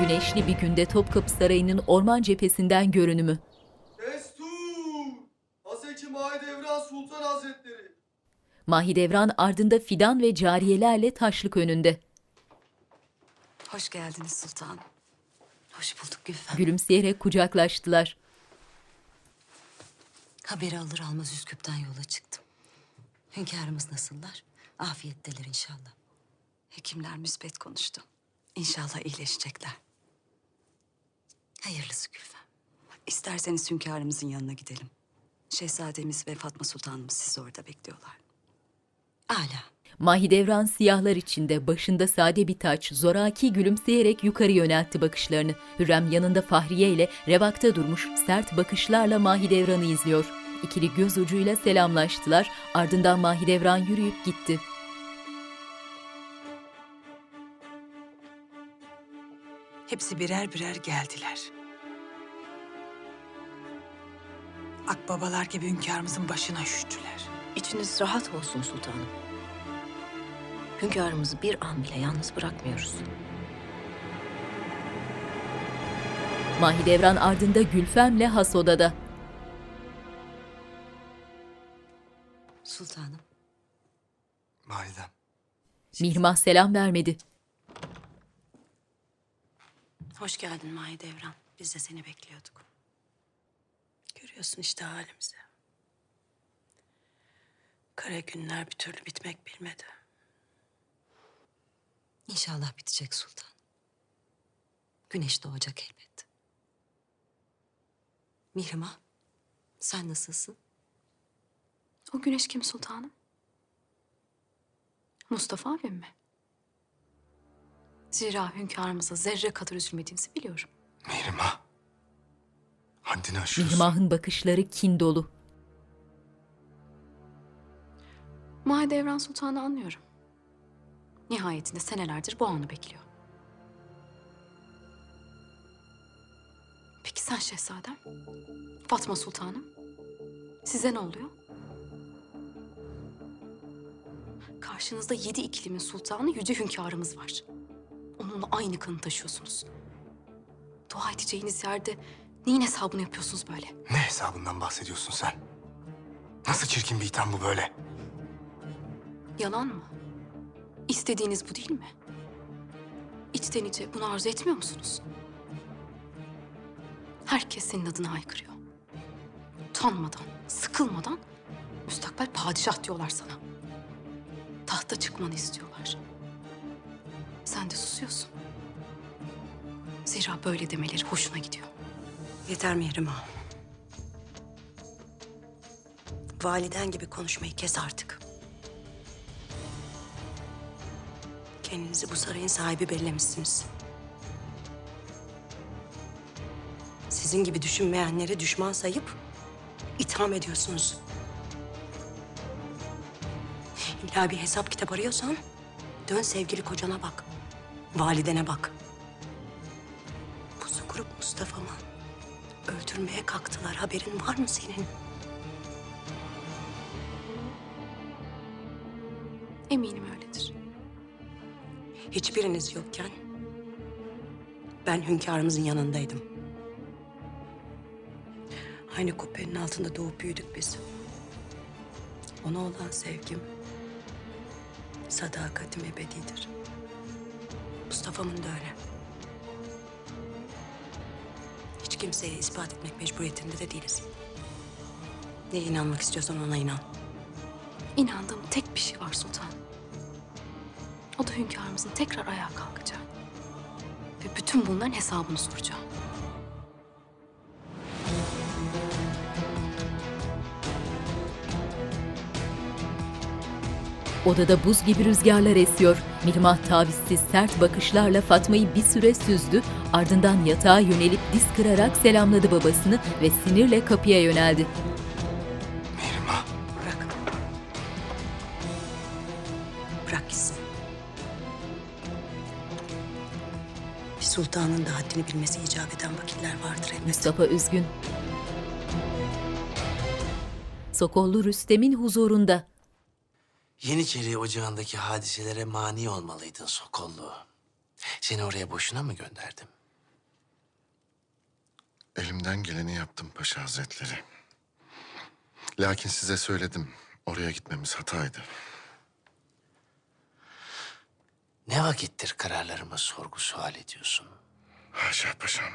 Güneşli bir günde Topkapı Sarayı'nın orman cephesinden görünümü. Destur! Haseki Mahidevran Sultan Hazretleri. Mahidevran ardında fidan ve cariyelerle taşlık önünde. Hoş geldiniz sultanım. Hoş bulduk Gülfem. Gülümseyerek kucaklaştılar. Haberi alır almaz Üsküp'ten yola çıktım. Hünkârımız nasıllar? Afiyetteler inşallah. Hekimler müsbet konuştu. İnşallah iyileşecekler. Hayırlısı Gülfem. İsterseniz hünkârımızın yanına gidelim. Şehzademiz ve Fatma Sultanımız sizi orada bekliyorlar. Âlâ. Mahidevran siyahlar içinde başında sade bir taç zoraki gülümseyerek yukarı yöneltti bakışlarını. Hürrem yanında Fahriye ile revakta durmuş sert bakışlarla Mahidevran'ı izliyor. İkili göz ucuyla selamlaştılar ardından Mahidevran yürüyüp gitti. Hepsi birer birer geldiler. Akbabalar gibi hünkârımızın başına üşüttüler. İçiniz rahat olsun sultanım. Hünkârımızı bir an bile yalnız bırakmıyoruz. Mahidevran ardında Gülfem'le has odada. Sultanım. Validem. Mihrimah selam vermedi. Hoş geldin Mahidevran. Biz de seni bekliyorduk. Görüyorsun işte halimizi. Kara günler bir türlü bitmek bilmedi. İnşallah bitecek sultan. Güneş doğacak elbet. Mihrimah, sen nasılsın? O güneş kim sultanım? Mustafa abim mi? Zira hünkârımıza zerre kadar üzülmediğinizi biliyorum. Mihrimah. Haddini aşıyorsun. Mihrimah'ın bakışları kin dolu. Mahidevran Sultan'ı anlıyorum. Nihayetinde senelerdir bu anı bekliyor. Peki sen şehzadem? Fatma Sultanım? Size ne oluyor? Karşınızda yedi iklimin sultanı yüce hünkârımız var. Onunla aynı kanı taşıyorsunuz. Dua edeceğiniz yerde neyin hesabını yapıyorsunuz böyle? Ne hesabından bahsediyorsun sen? Nasıl çirkin bir itham bu böyle? Yalan mı? İstediğiniz bu değil mi? İçten içe bunu arzu etmiyor musunuz? Herkes senin adına haykırıyor. Utanmadan, sıkılmadan müstakbel padişah diyorlar sana. Tahta çıkmanı istiyorlar. Sen de susuyorsun. Zira böyle demeleri hoşuna gidiyor. Yeter Mihrimah. Validen gibi konuşmayı kes artık. Kendinizi bu sarayın sahibi bellemişsiniz. Sizin gibi düşünmeyenlere düşman sayıp itham ediyorsunuz. İlla bir hesap kitap arıyorsan dön sevgili kocana bak. Validene bak. Pusu kurup Mustafa'mı öldürmeye kalktılar. Haberin var mı senin? Eminim öyledir. Hiçbiriniz yokken ben hünkârımızın yanındaydım. Aynı kubbenin altında doğup büyüdük biz. Ona olan sevgim, sadakatim ebedidir. Mustafa'mın da öyle. Hiç kimseye ispat etmek mecburiyetinde de değiliz. Neye inanmak istiyorsan ona inan. İnandığım tek bir şey var sultan. O da hünkârımızın tekrar ayağa kalkacağı. Ve bütün bunların hesabını soracağı. Odada buz gibi rüzgarlar esiyor. Mihrimah tavizsiz sert bakışlarla Fatma'yı bir süre süzdü. Ardından yatağa yönelip diz kırarak selamladı babasını ve sinirle kapıya yöneldi. Bırak. Bırak gitsin. Bir sultanın da haddini bilmesi icap eden vakitler vardır elbet. Mustafa üzgün. Sokollu Rüstem'in huzurunda. Yeniçeri Ocağı'ndaki hadiselere mani olmalıydın Sokollu. Seni oraya boşuna mı gönderdim? Elimden geleni yaptım Paşa Hazretleri. Lakin size söyledim. Oraya gitmemiz hataydı. Ne vakittir kararlarımı sorgu sual ediyorsun? Haşa paşam.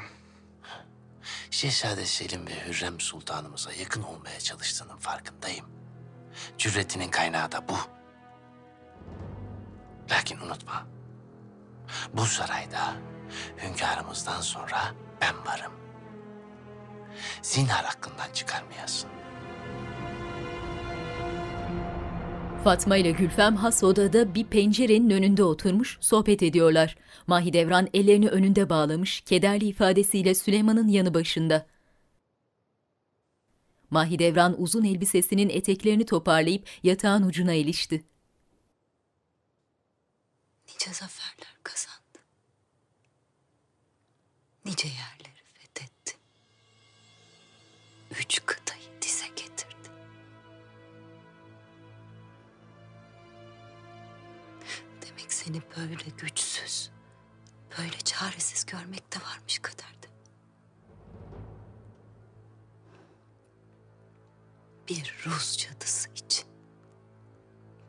Şehzade Selim ve Hürrem Sultanımıza yakın olmaya çalıştığının farkındayım. Cüretinin kaynağı da bu. Lakin unutma. Bu sarayda hünkârımızdan sonra ben varım. Zinhar hakkından çıkarmayasın. Fatma ile Gülfem has odada bir pencerenin önünde oturmuş sohbet ediyorlar. Mahidevran ellerini önünde bağlamış, kederli ifadesiyle Süleyman'ın yanı başında. Mahidevran uzun elbisesinin eteklerini toparlayıp yatağın ucuna ilişti. Nice zaferler kazandı. Nice yerleri fethetti. Üç kıtayı dize getirdi. Demek seni böyle güçsüz, böyle çaresiz görmek de varmış kaderde. Bir Rus cadısı için.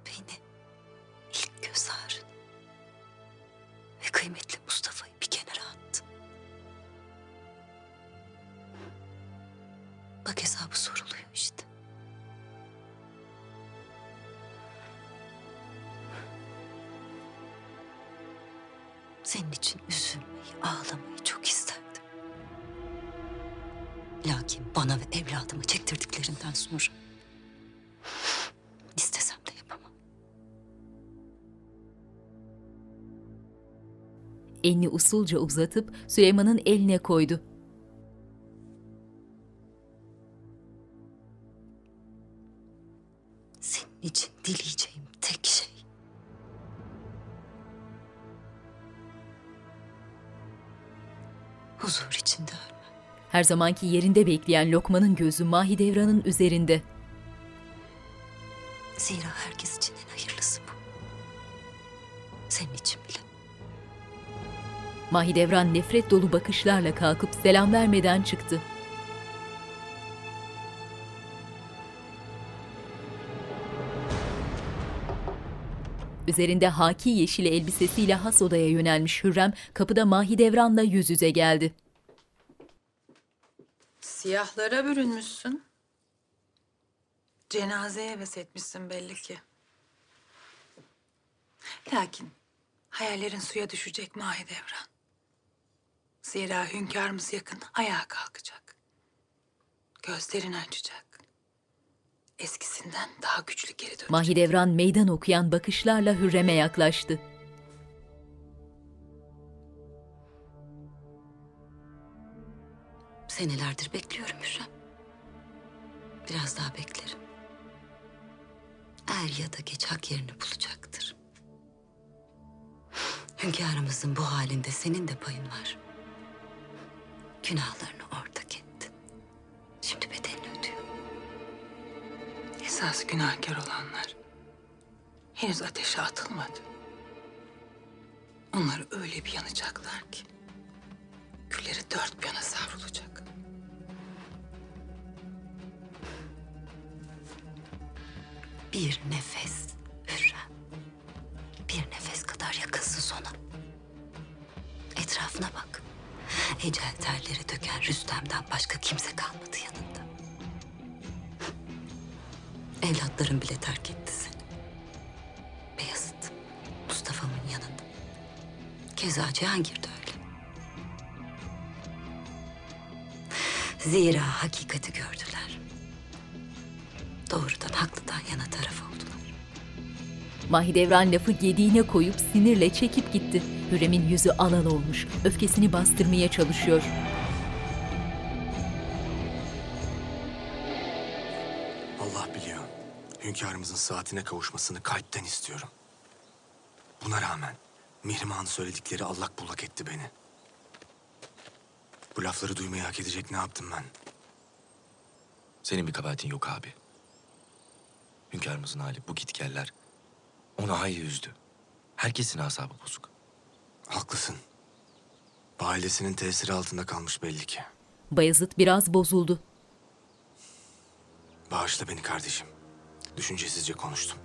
Beni ilk göz ağrını ve kıymetli Elini usulca uzatıp Süleyman'ın eline koydu. Senin için dileyeceğim tek şey... ...huzur içinde ölmek. Her zamanki yerinde bekleyen Lokman'ın gözü Mahidevran'ın üzerinde. Mahidevran nefret dolu bakışlarla kalkıp selam vermeden çıktı. Üzerinde haki yeşili elbisesiyle has odaya yönelmiş Hürrem kapıda Mahidevran'la yüz yüze geldi. Siyahlara bürünmüşsün. Cenazeye heves etmişsin belli ki. Lakin hayallerin suya düşecek Mahidevran. Zira hünkârımız yakın ayağa kalkacak. Gözlerini açacak. Eskisinden daha güçlü geri dönecek. Mahidevran meydan okuyan bakışlarla Hürrem'e yaklaştı. Senelerdir bekliyorum Hürrem. Biraz daha beklerim. Er ya da geç hak yerini bulacaktır. Hünkârımızın bu halinde senin de payın var. Günahlarını ortak ettin. Şimdi bedelini ödüyor. Esas günahkar olanlar henüz ateşe atılmadı. Onlar öyle bir yanacaklar ki külleri dört bir yana savrulacak. Bir nefes Hürrem. Bir nefes kadar yakınsın sona. Etrafına bak. Ecel terleri döken Rüstem'den başka kimse kalmadı yanında. Evlatların bile terk etti seni. Beyazıt, Mustafa'mın yanında. Keza Cihangir de öyle. Zira hakikati gördüler. Doğrudan haklıdan yana taraf oldular. Mahidevran lafı gediğine koyup sinirle çekip gitti. Hürrem'in yüzü alal olmuş. Öfkesini bastırmaya çalışıyor. Allah biliyor. Hünkârımızın saatine kavuşmasını kalpten istiyorum. Buna rağmen Mihrimah'ın söyledikleri allak bullak etti beni. Bu lafları duymayı hak edecek ne yaptım ben? Senin bir kabahatin yok abi. Hünkârımızın hali bu gitgeller onu hayli üzdü. Herkesin asabı bozuk. Haklısın. Ailesinin tesiri altında kalmış belli ki. Bayezid biraz bozuldu. Bağışla beni kardeşim. Düşüncesizce konuştum.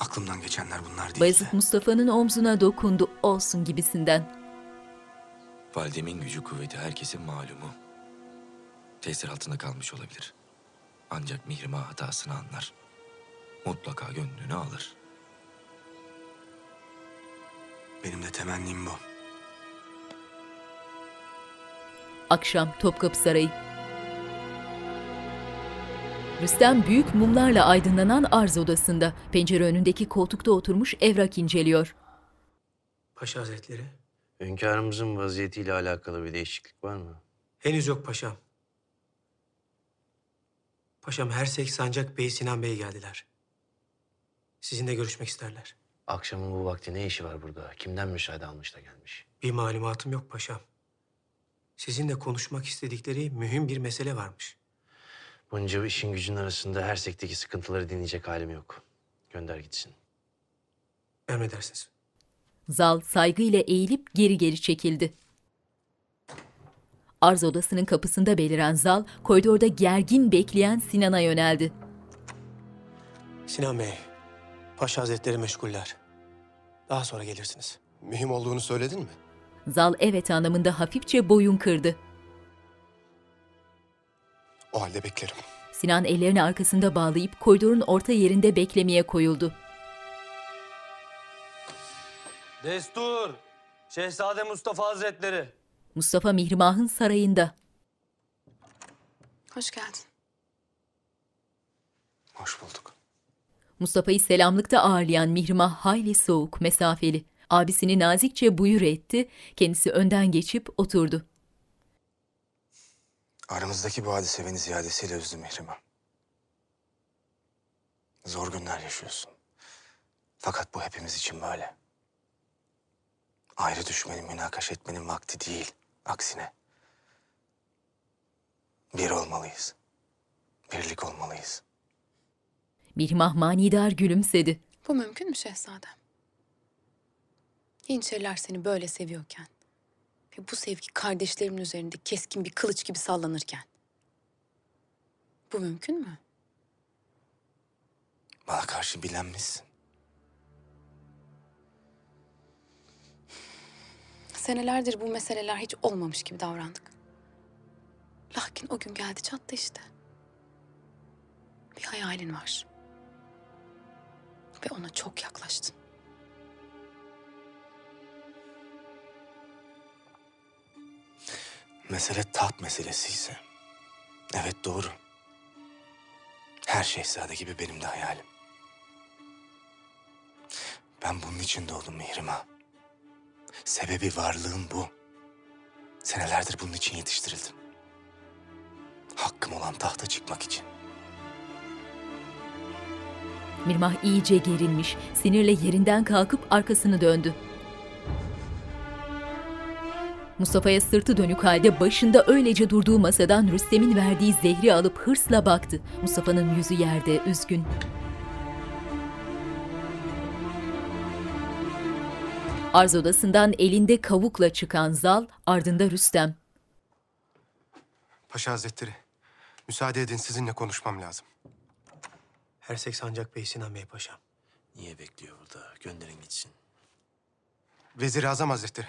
Aklımdan geçenler bunlar değil. Bayezid Mustafa'nın omzuna dokundu olsun gibisinden. Validemin gücü kuvveti herkesin malumu. Tesir altında kalmış olabilir. Ancak Mihrimah hatasını anlar. Mutlaka gönlünü alır. Benim de temennim bu. Akşam Topkapı Sarayı. Rüstem büyük mumlarla aydınlanan arz odasında pencere önündeki koltukta oturmuş evrak inceliyor. Paşa Hazretleri. Hünkârımızın vaziyetiyle alakalı bir değişiklik var mı? Henüz yok paşam. Paşam Hersek Sancak Bey Sinan Bey geldiler. Sizinle görüşmek isterler. Akşamın bu vakti ne işi var burada? Kimden müsaade almış da gelmiş? Bir malumatım yok paşam. Sizinle konuşmak istedikleri mühim bir mesele varmış. Bunca işin gücün arasında her sekteki sıkıntıları dinleyecek halim yok. Gönder gitsin. Emredersiniz. Zal saygıyla eğilip geri geri çekildi. Arz odasının kapısında beliren Zal, koridorda gergin bekleyen Sinan'a yöneldi. Sinan Bey, Paşa Hazretleri meşguller. Daha sonra gelirsiniz. Mühim olduğunu söyledin mi? Zal evet anlamında hafifçe boyun kırdı. O halde beklerim. Sinan ellerini arkasında bağlayıp koridorun orta yerinde beklemeye koyuldu. Destur! Şehzade Mustafa Hazretleri. Mustafa Mihrimah'ın sarayında. Hoş geldin. Hoş bulduk. Mustafa'yı selamlıkta ağırlayan Mihrimah hayli soğuk, mesafeli. Abisini nazikçe buyur etti, kendisi önden geçip oturdu. Aramızdaki bu hadise beni ziyadesiyle üzdü Mihrimah. Zor günler yaşıyorsun. Fakat bu hepimiz için böyle. Ayrı düşmenin, münakaş etmenin vakti değil. Aksine. Bir olmalıyız. Birlik olmalıyız. Mihrimah manidar gülümsedi. Bu mümkün mü şehzadem? Yeniçeriler seni böyle seviyorken ve bu sevgi kardeşlerimin üzerinde keskin bir kılıç gibi sallanırken. Bu mümkün mü? Bana karşı bilenmişsin. Senelerdir bu meseleler hiç olmamış gibi davrandık. Lakin o gün geldi çattı işte. Bir hayalin var. Ve ona çok yaklaştın. Mesele taht meselesi ise... Evet doğru. Her şehzade gibi benim de hayalim. Ben bunun için doğdum Mihrimah. Sebebi varlığım bu. Senelerdir bunun için yetiştirildim. Hakkım olan tahta çıkmak için. Mirmah iyice gerilmiş, sinirle yerinden kalkıp arkasını döndü. Mustafa'ya sırtı dönük halde başında öylece durduğu masadan Rüstem'in verdiği zehri alıp hırsla baktı. Mustafa'nın yüzü yerde, üzgün. Arz odasından elinde kavukla çıkan Zal, ardında Rüstem. Paşa Hazretleri, müsaade edin sizinle konuşmam lazım. Hersek Sancak Bey Sinan Bey Paşa. Niye bekliyor burada? Gönderin gitsin. Vezir-i Azam Hazretleri,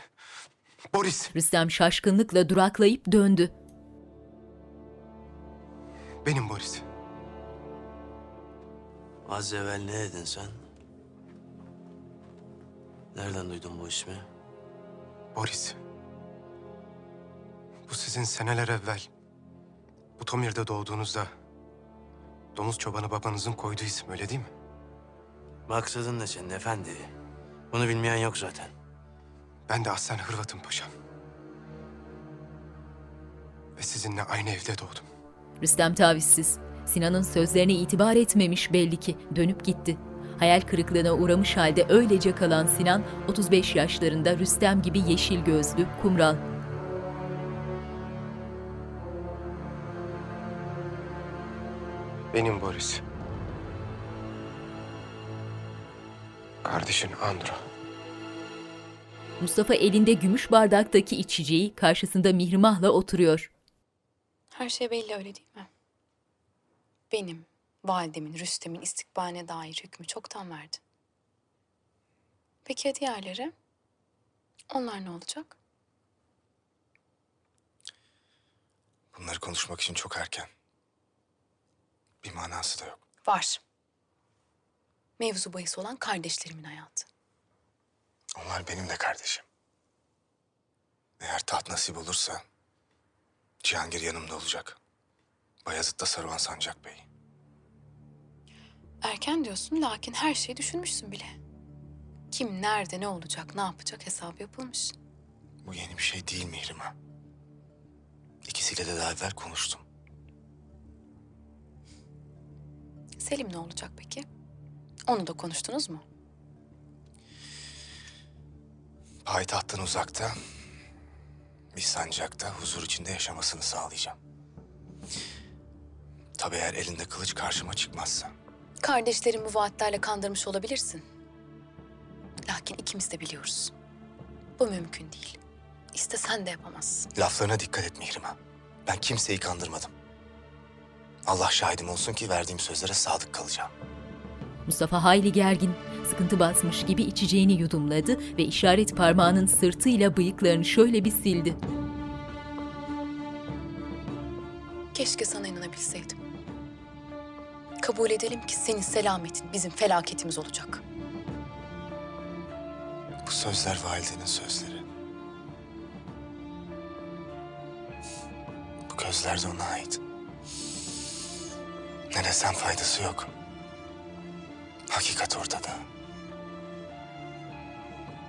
Boris, Rüstem şaşkınlıkla duraklayıp döndü. benim Boris. Az evvel ne dedin sen? Nereden duydun bu ismi? Boris. Bu sizin seneler evvel, bu Tomir'de doğduğunuzda domuz çobanı babanızın koyduğu isim öyle değil mi? Maksadın ne senin efendi? Bunu bilmeyen yok zaten. Ben de aslen Hırvat'ım paşam. Ve sizinle aynı evde doğdum. Rüstem tavizsiz. Sinan'ın sözlerine itibar etmemiş belli ki. Dönüp gitti. Hayal kırıklığına uğramış halde öylece kalan Sinan, 35 yaşlarında Rüstem gibi yeşil gözlü, kumral. Benim Boris. Kardeşin Andro. Mustafa elinde gümüş bardaktaki içeceği karşısında Mihrimah'la oturuyor. Her şey belli öyle değil mi? Benim, validemin, Rüstem'in istikbaline dair hükmü çoktan verdin. Peki ya diğerleri? Onlar ne olacak? Bunları konuşmak için çok erken. Bir manası da yok. Var. Mevzu bahis olan kardeşlerimin hayatı. Onlar benim de kardeşim. Eğer taht nasip olursa Cihangir yanımda olacak. Bayezid da Saruhan Sancak Bey. Erken diyorsun lakin her şeyi düşünmüşsün bile. Kim nerede ne olacak, ne yapacak hesabı yapılmış. Bu yeni bir şey değil Mihrimah. İkisiyle de daha evvel konuştum. Selim ne olacak peki? Onu da konuştunuz mu? Payitahttan uzakta, bir sancakta huzur içinde yaşamasını sağlayacağım. Tabii eğer elinde kılıç karşıma çıkmazsa. Kardeşlerin bu vaatlerle kandırmış olabilirsin. Lakin ikimiz de biliyoruz. Bu mümkün değil. İstesen de yapamazsın. Laflarına dikkat et Mihrimah. Ben kimseyi kandırmadım. Allah şahidim olsun ki verdiğim sözlere sadık kalacağım. Mustafa hayli gergin, sıkıntı basmış gibi içeceğini yudumladı ve işaret parmağının sırtıyla bıyıklarını şöyle bir sildi. Keşke sana inanabilseydim. Kabul edelim ki senin selametin bizim felaketimiz olacak. Bu sözler validenin sözleri. Bu gözler de ona ait. Ne desem faydası yok. Hakikat ortada.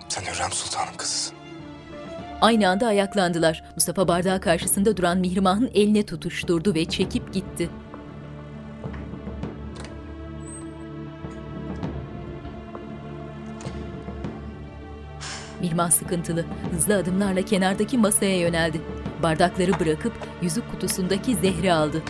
Sen Hürrem Sultan'ın kızısın. Aynı anda ayaklandılar. Mustafa bardağı karşısında duran Mihrimah'ın eline tutuşturdu ve çekip gitti. Mihrimah sıkıntılı, hızlı adımlarla kenardaki masaya yöneldi. Bardakları bırakıp yüzük kutusundaki zehri aldı.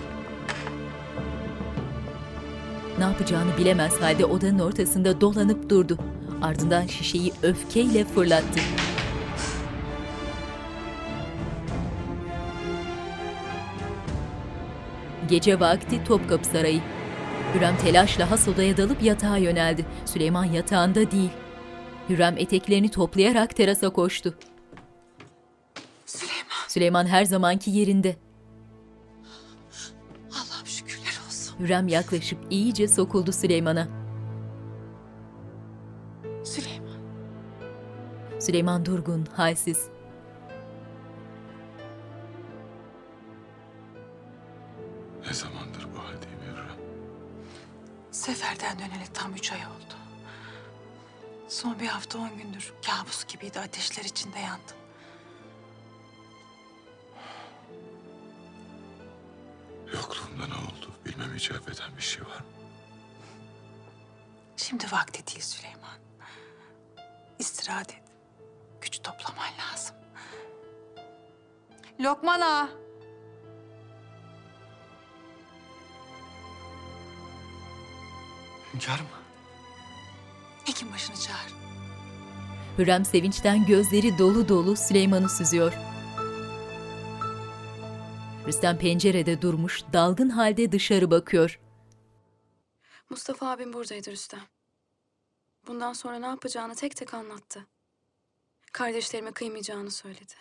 Ne yapacağını bilemez halde odanın ortasında dolanıp durdu. Ardından şişeyi öfkeyle fırlattı. Gece vakti Topkapı Sarayı. Hürrem telaşla has odaya dalıp yatağa yöneldi. Süleyman yatağında değil. Hürrem eteklerini toplayarak terasa koştu. Süleyman. Süleyman her zamanki yerinde. Hürrem yaklaşıp iyice sokuldu Süleyman'a. Süleyman. Süleyman durgun, halsiz. Ne zamandır bu haldeyim Hürrem? Seferden döneli tam üç ay oldu. Son bir hafta on gündür kabus gibiydi ateşler içinde yandım. Yokluğumda ne oldu? Bilmem icap eden bir şey var mı? Şimdi vakti değil Süleyman. İstirahat et. Güç toplaman lazım. Lokman ağa. Hünkârım. Hekim başını çağır. Hürrem sevinçten gözleri dolu dolu Süleyman'ı süzüyor. Rüstem pencerede durmuş, dalgın halde dışarı bakıyor. Mustafa abim buradaydı Rüstem. Bundan sonra ne yapacağını tek tek anlattı. Kardeşlerime kıymayacağını söyledi.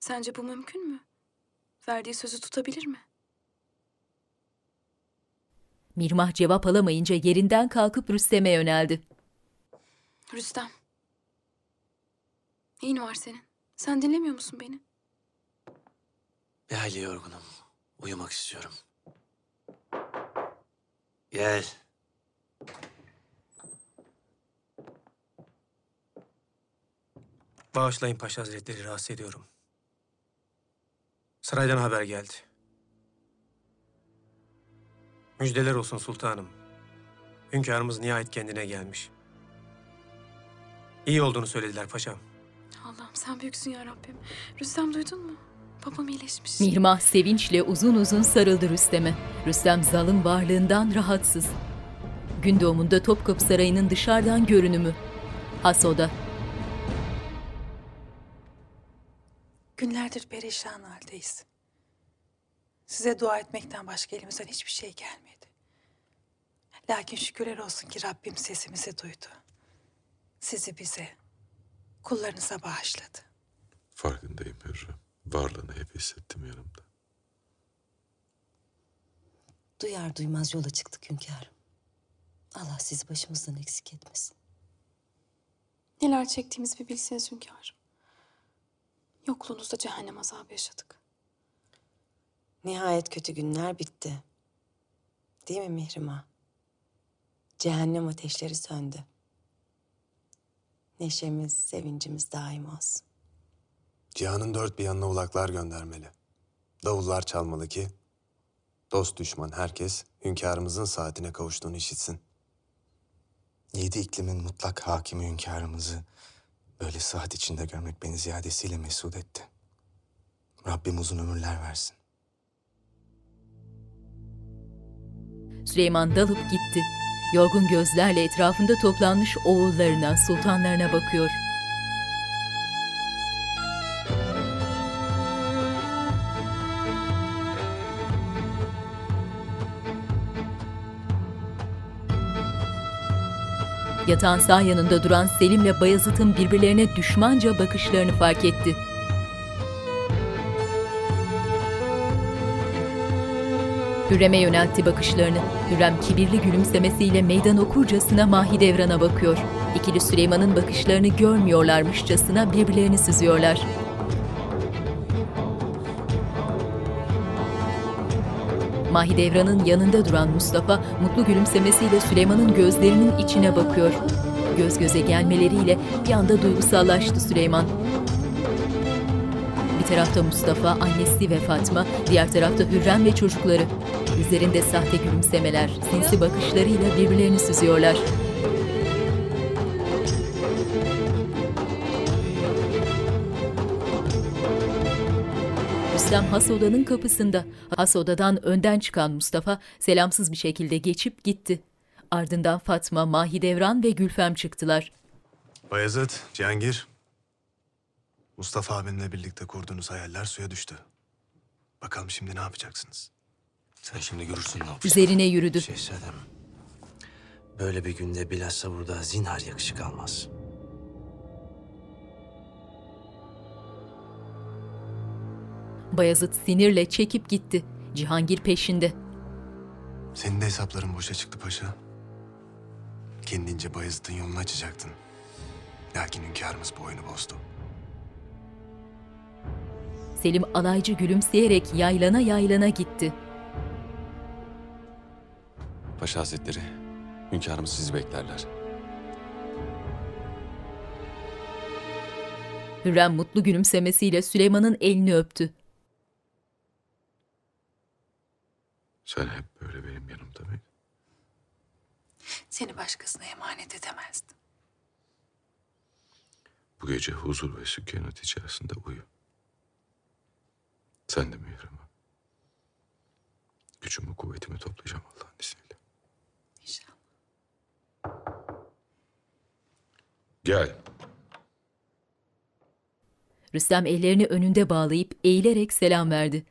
Sence bu mümkün mü? Verdiği sözü tutabilir mi? Mirmah cevap alamayınca yerinden kalkıp Rüstem'e yöneldi. Rüstem. Neyin var senin? Sen dinlemiyor musun beni? Bir hayli yorgunum. Uyumak istiyorum. Gel. Bağışlayın Paşa Hazretleri rahatsız ediyorum. Saraydan haber geldi. Müjdeler olsun sultanım. Hünkârımız nihayet kendine gelmiş. İyi olduğunu söylediler paşam. Allah'ım sen büyüksün ya Rabbim. Rüstem duydun mu? Babam iyileşmiş. Mirmah sevinçle uzun uzun sarıldı Rüstem'e. Rüstem zalın varlığından rahatsız. Gün doğumunda Topkapı Sarayı'nın dışarıdan görünümü. Hasoda. Günlerdir perişan haldeyiz. Size dua etmekten başka elimizden hiçbir şey gelmedi. Lakin şükürler olsun ki Rabbim sesimizi duydu. Sizi bize, kullarınıza bağışladı. Farkındayım Hürrem. Varlığını hep hissettim yanımda. Duyar duymaz yola çıktık hünkârım. Allah sizi başımızdan eksik etmesin. Neler çektiğimizi bir bilseniz hünkârım. Yokluğunuzda cehennem azabı yaşadık. Nihayet kötü günler bitti. Değil mi Mihrimah? Cehennem ateşleri söndü. Neşemiz, sevincimiz daim olsun. Cihanın dört bir yanına ulaklar göndermeli. Davullar çalmalı ki dost düşman herkes hünkârımızın saatine kavuştuğunu işitsin. Yedi iklimin mutlak hakimi hünkârımızı böyle sıhhat içinde görmek beni ziyadesiyle mesut etti. Rabbim uzun ömürler versin. Süleyman dalıp gitti. Yorgun gözlerle etrafında toplanmış oğullarına, sultanlarına bakıyor. Yatağın sağ yanında duran Selim'le Bayezid'in birbirlerine düşmanca bakışlarını fark etti. Hürrem'e yöneltti bakışlarını. Hürrem kibirli gülümsemesiyle meydan okurcasına Mahidevran'a bakıyor. İkili Süleyman'ın bakışlarını görmüyorlarmışçasına birbirlerini süzüyorlar. Mahidevran'ın yanında duran Mustafa mutlu gülümsemesiyle Süleyman'ın gözlerinin içine bakıyor. Göz göze gelmeleriyle bir anda duygusallaştı Süleyman. Bir tarafta Mustafa, annesi ve Fatma, diğer tarafta Hürrem ve çocukları. Üzerinde sahte gülümsemeler, sinsi bakışlarıyla birbirlerini süzüyorlar. Rüstem has odanın kapısında. Has odadan önden çıkan Mustafa selamsız bir şekilde geçip gitti. Ardından Fatma, Mahidevran ve Gülfem çıktılar. Bayezid, Cihangir. Mustafa abinle birlikte kurduğunuz hayaller suya düştü. Bakalım şimdi ne yapacaksınız? Sen şimdi görürsün ne yapacağım. Üzerine yürüdü. Şehzadem, böyle bir günde bilhassa burada zinhar yakışık almaz. Bayezid sinirle çekip gitti. Cihangir peşinde. Senin de hesapların boşa çıktı paşa. Kendince Bayezid'in yolunu açacaktın. Lakin hünkârımız bu oyunu bozdu. Selim alaycı gülümseyerek yaylana yaylana gitti. Paşa Hazretleri, hünkârımız sizi beklerler. Hürrem mutlu gülümsemesiyle Süleyman'ın elini öptü. Sen hep böyle benim yanımda mıydın? Seni başkasına emanet edemezdim. Bu gece huzur ve sükunet içerisinde uyu. Sen de Mihrimah. Gücümü, kuvvetimi toplayacağım Allah'ın izniyle. İnşallah. Gel. Rüstem ellerini önünde bağlayıp eğilerek selam verdi.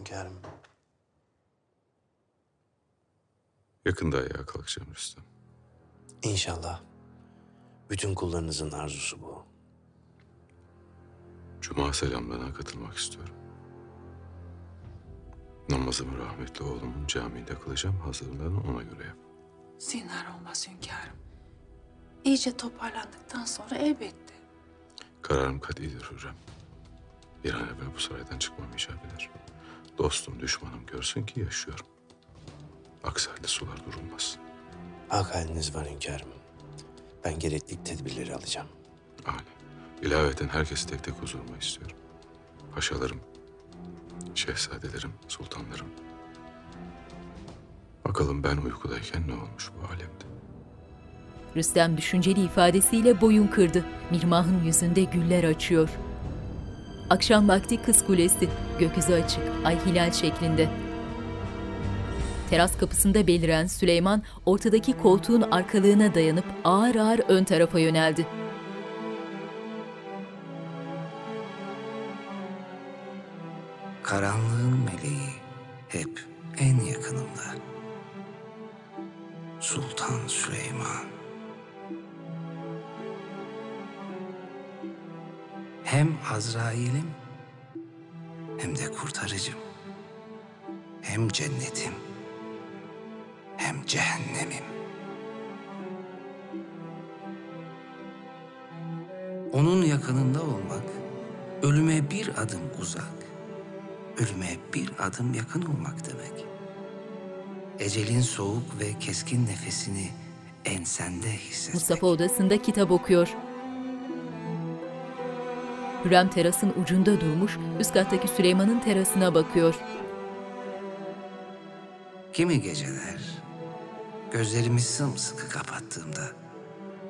Hünkârım, Yakında ayağa kalkacağım Rüstem. inşallah bütün kullarınızın arzusu bu. Cuma selamlarına katılmak istiyorum. Namazımı rahmetli oğlumun camide kılacağım. Hazırlığını ona göre yap. Zinhar olmaz hünkârım. İyice toparlandıktan sonra elbette. Kararım katidir Hürrem. Bir an evvel bu saraydan çıkmam icap eder. Dostum, düşmanım görsün ki yaşıyorum. Aksi halde sular durulmaz. Hak haliniz var hünkârım. Ben gerekli tedbirleri alacağım. İlaveten herkesi tek tek huzuruma istiyorum. Paşalarım, şehzadelerim, sultanlarım. Bakalım ben uykudayken ne olmuş bu alemde. Rüstem düşünceli ifadesiyle boyun kırdı. Mirmah'ın yüzünde güller açıyor. Akşam vakti kız kulesi, gökyüzü açık, ay hilal şeklinde. Teras kapısında beliren Süleyman ortadaki koltuğun arkalığına dayanıp ağır ağır ön tarafa yöneldi. Karanlığın meleği hep en yakınımda. Sultan Süleyman. Hem Azrail'im hem de kurtarıcım. Hem cennetim hem cehennemim. Onun yakınında olmak ölüme bir adım uzak, ölüme bir adım yakın olmak demek. Ecelin soğuk ve keskin nefesini ensende hissetmek. Mustafa odasında kitap okuyor. Hürrem terasın ucunda durmuş, üst kattaki Süleyman'ın terasına bakıyor. Kimi geceler gözlerimi sımsıkı kapattığımda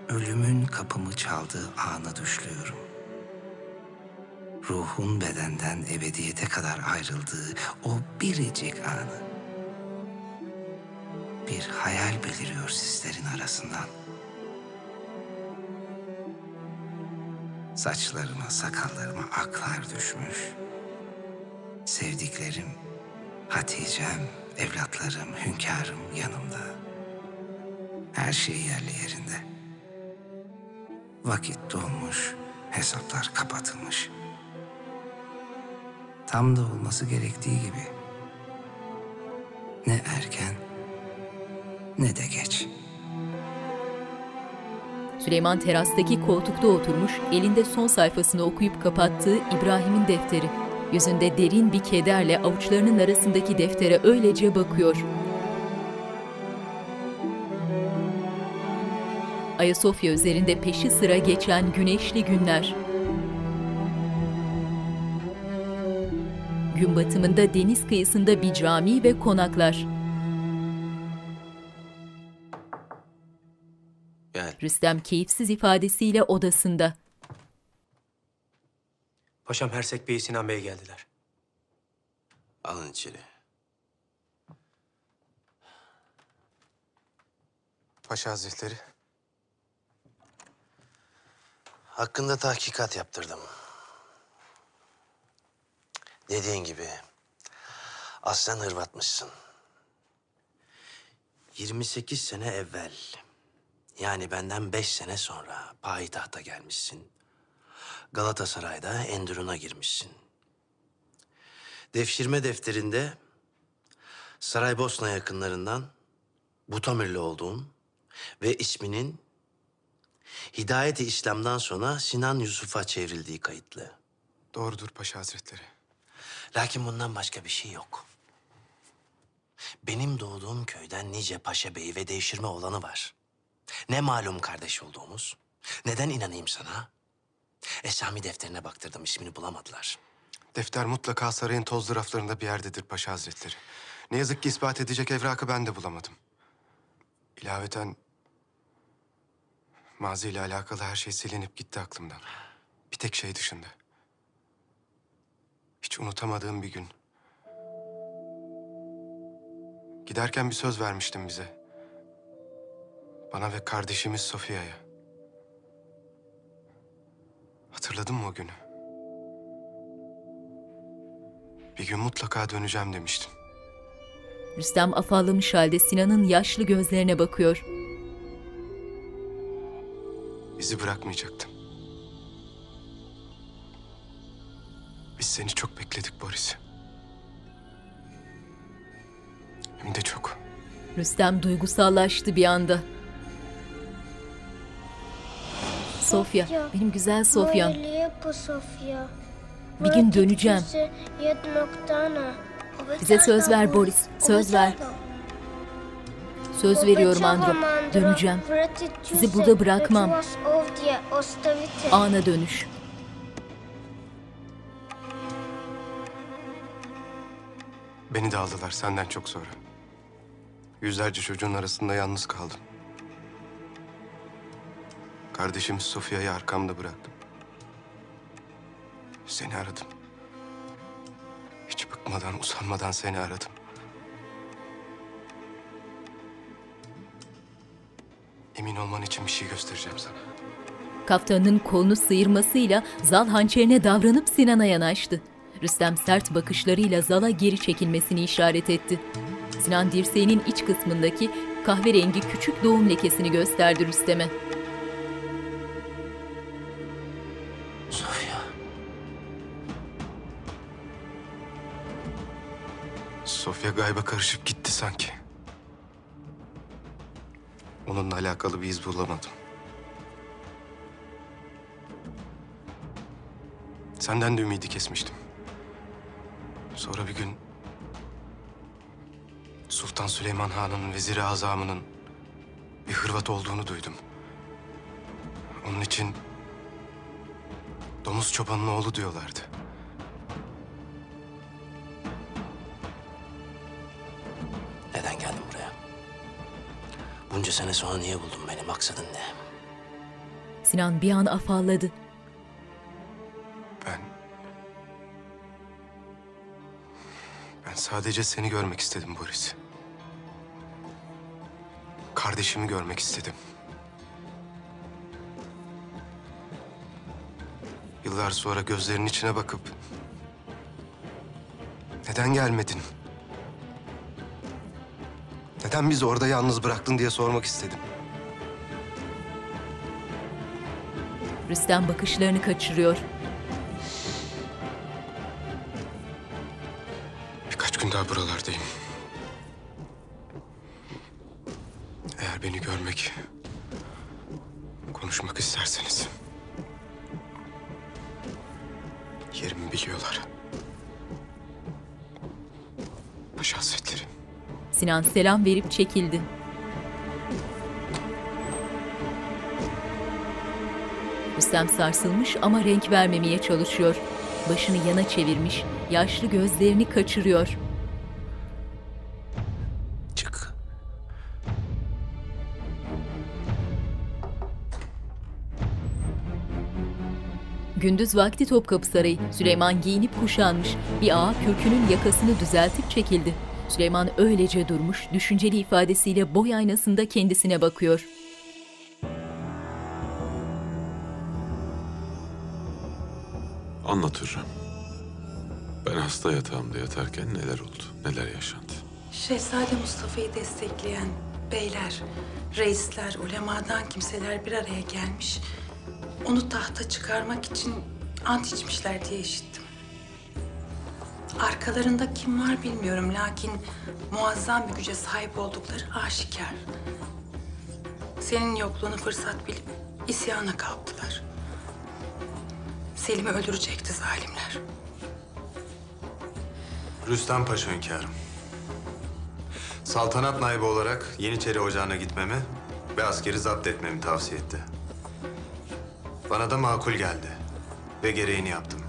ölümün kapımı çaldığı anı düşlüyorum. Ruhun bedenden ebediyete kadar ayrıldığı o biricik anı. Bir hayal beliriyor sislerin arasından. Saçlarıma, sakallarıma aklar düşmüş. Sevdiklerim, Hatice'm, evlatlarım, hünkârım yanımda. Her şey yerli yerinde. Vakit dolmuş, hesaplar kapatılmış. Tam da olması gerektiği gibi Ne erken ne de geç. Süleyman terastaki koltukta oturmuş, elinde son sayfasını okuyup kapattığı İbrahim'in defteri. Yüzünde derin bir kederle avuçlarının arasındaki deftere öylece bakıyor. Ayasofya üzerinde peşi sıra geçen güneşli günler. Gün batımında deniz kıyısında bir cami ve konaklar. Rüstem keyifsiz ifadesiyle odasında. Paşam Hersek Bey, Sinan Bey geldiler. Alın içeri. Paşa Hazretleri. Hakkında tahkikat yaptırdım. Dediğin gibi aslen Hırvatmışsın. 28 sene evvel yani benden 5 sene sonra payitahta gelmişsin. Galatasaray'da Endurun'a girmişsin. Devşirme defterinde Saraybosna yakınlarından Butomirli olduğun ve isminin Hidayet-i İslam'dan sonra Sinan Yusuf'a çevrildiği kayıtlı. Doğrudur Paşa Hazretleri. Lakin bundan başka bir şey yok. Benim doğduğum köyden nice paşa beyi ve devşirme olanı var. Ne malum kardeş olduğumuz. Neden inanayım sana? Esami defterine baktırdım, ismini bulamadılar. Defter mutlaka sarayın tozlu raflarında bir yerdedir Paşa Hazretleri. Ne yazık ki ispat edecek evrakı ben de bulamadım. İlaveten maziyle alakalı her şey silinip gitti aklımdan. Bir tek şey dışında. Hiç unutamadığım bir gün. Giderken bir söz vermiştin bize. Bana ve kardeşimiz Sofya'ya. Hatırladın mı o günü? Bir gün mutlaka döneceğim demiştin. Rüstem afallamış halde Sinan'ın yaşlı gözlerine bakıyor. Bizi bırakmayacaktın. Biz seni çok bekledik Boris. Hem de çok. Rüstem duygusallaştı bir anda. Sofya, benim güzel Sofya'm. Bir gün döneceğim. Bize söz ver Boris, söz ver. Söz veriyorum Andro, döneceğim. Sizi burada bırakmam. Ana dönüş. Beni de aldılar senden çok sonra. Yüzlerce çocuğun arasında yalnız kaldım. Kardeşim Sofya'yı arkamda bıraktım. Seni aradım. Hiç bıkmadan, usanmadan seni aradım. Emin olman için bir şey göstereceğim sana. Kaftanının kolunu sıyırmasıyla Zal hançerine davranıp Sinan'a yanaştı. Rüstem sert bakışlarıyla Zal'a geri çekilmesini işaret etti. Sinan dirseğinin iç kısmındaki kahverengi küçük doğum lekesini gösterdi Rüstem'e. Sofya gayba karışıp gitti sanki. Onunla alakalı bir iz bulamadım. Senden de ümidi kesmiştim. Sonra bir gün Sultan Süleyman Han'ın veziri azamının bir Hırvat olduğunu duydum. Onun için domuz çobanın oğlu diyorlardı. Bunca sene sonra niye buldun beni? Maksadın ne? Sinan bir an afalladı. Ben... Ben sadece seni görmek istedim Boris. Kardeşimi görmek istedim. Yıllar sonra gözlerinin içine bakıp... Neden gelmedin? Neden bizi orada yalnız bıraktın diye sormak istedim. Rüstem bakışlarını kaçırıyor. Birkaç gün daha buralardayım. Sinan selam verip çekildi. Rüstem sarsılmış ama renk vermemeye çalışıyor. Başını yana çevirmiş, yaşlı gözlerini kaçırıyor. Çık. Gündüz vakti Topkapı Sarayı. Süleyman giyinip kuşanmış. Bir ağa kürkünün yakasını düzeltip çekildi. Süleyman öylece durmuş, düşünceli ifadesiyle boy aynasında kendisine bakıyor. Anlat Hürrem. Ben hasta yatağımda yatarken neler oldu, neler yaşandı? Şehzade Mustafa'yı destekleyen beyler, reisler, ulemadan kimseler bir araya gelmiş. Onu tahta çıkarmak için ant içmişler diye işittim. Arkalarında kim var bilmiyorum lakin muazzam bir güce sahip oldukları aşikar. Senin yokluğunu fırsat bilip isyana kalktılar. Selim'i öldürecekti zalimler. Rüstem Paşa hünkârım. Saltanat naibi olarak Yeniçeri Ocağı'na gitmemi ve askeri zapt etmemi tavsiye etti. Bana da makul geldi ve gereğini yaptım.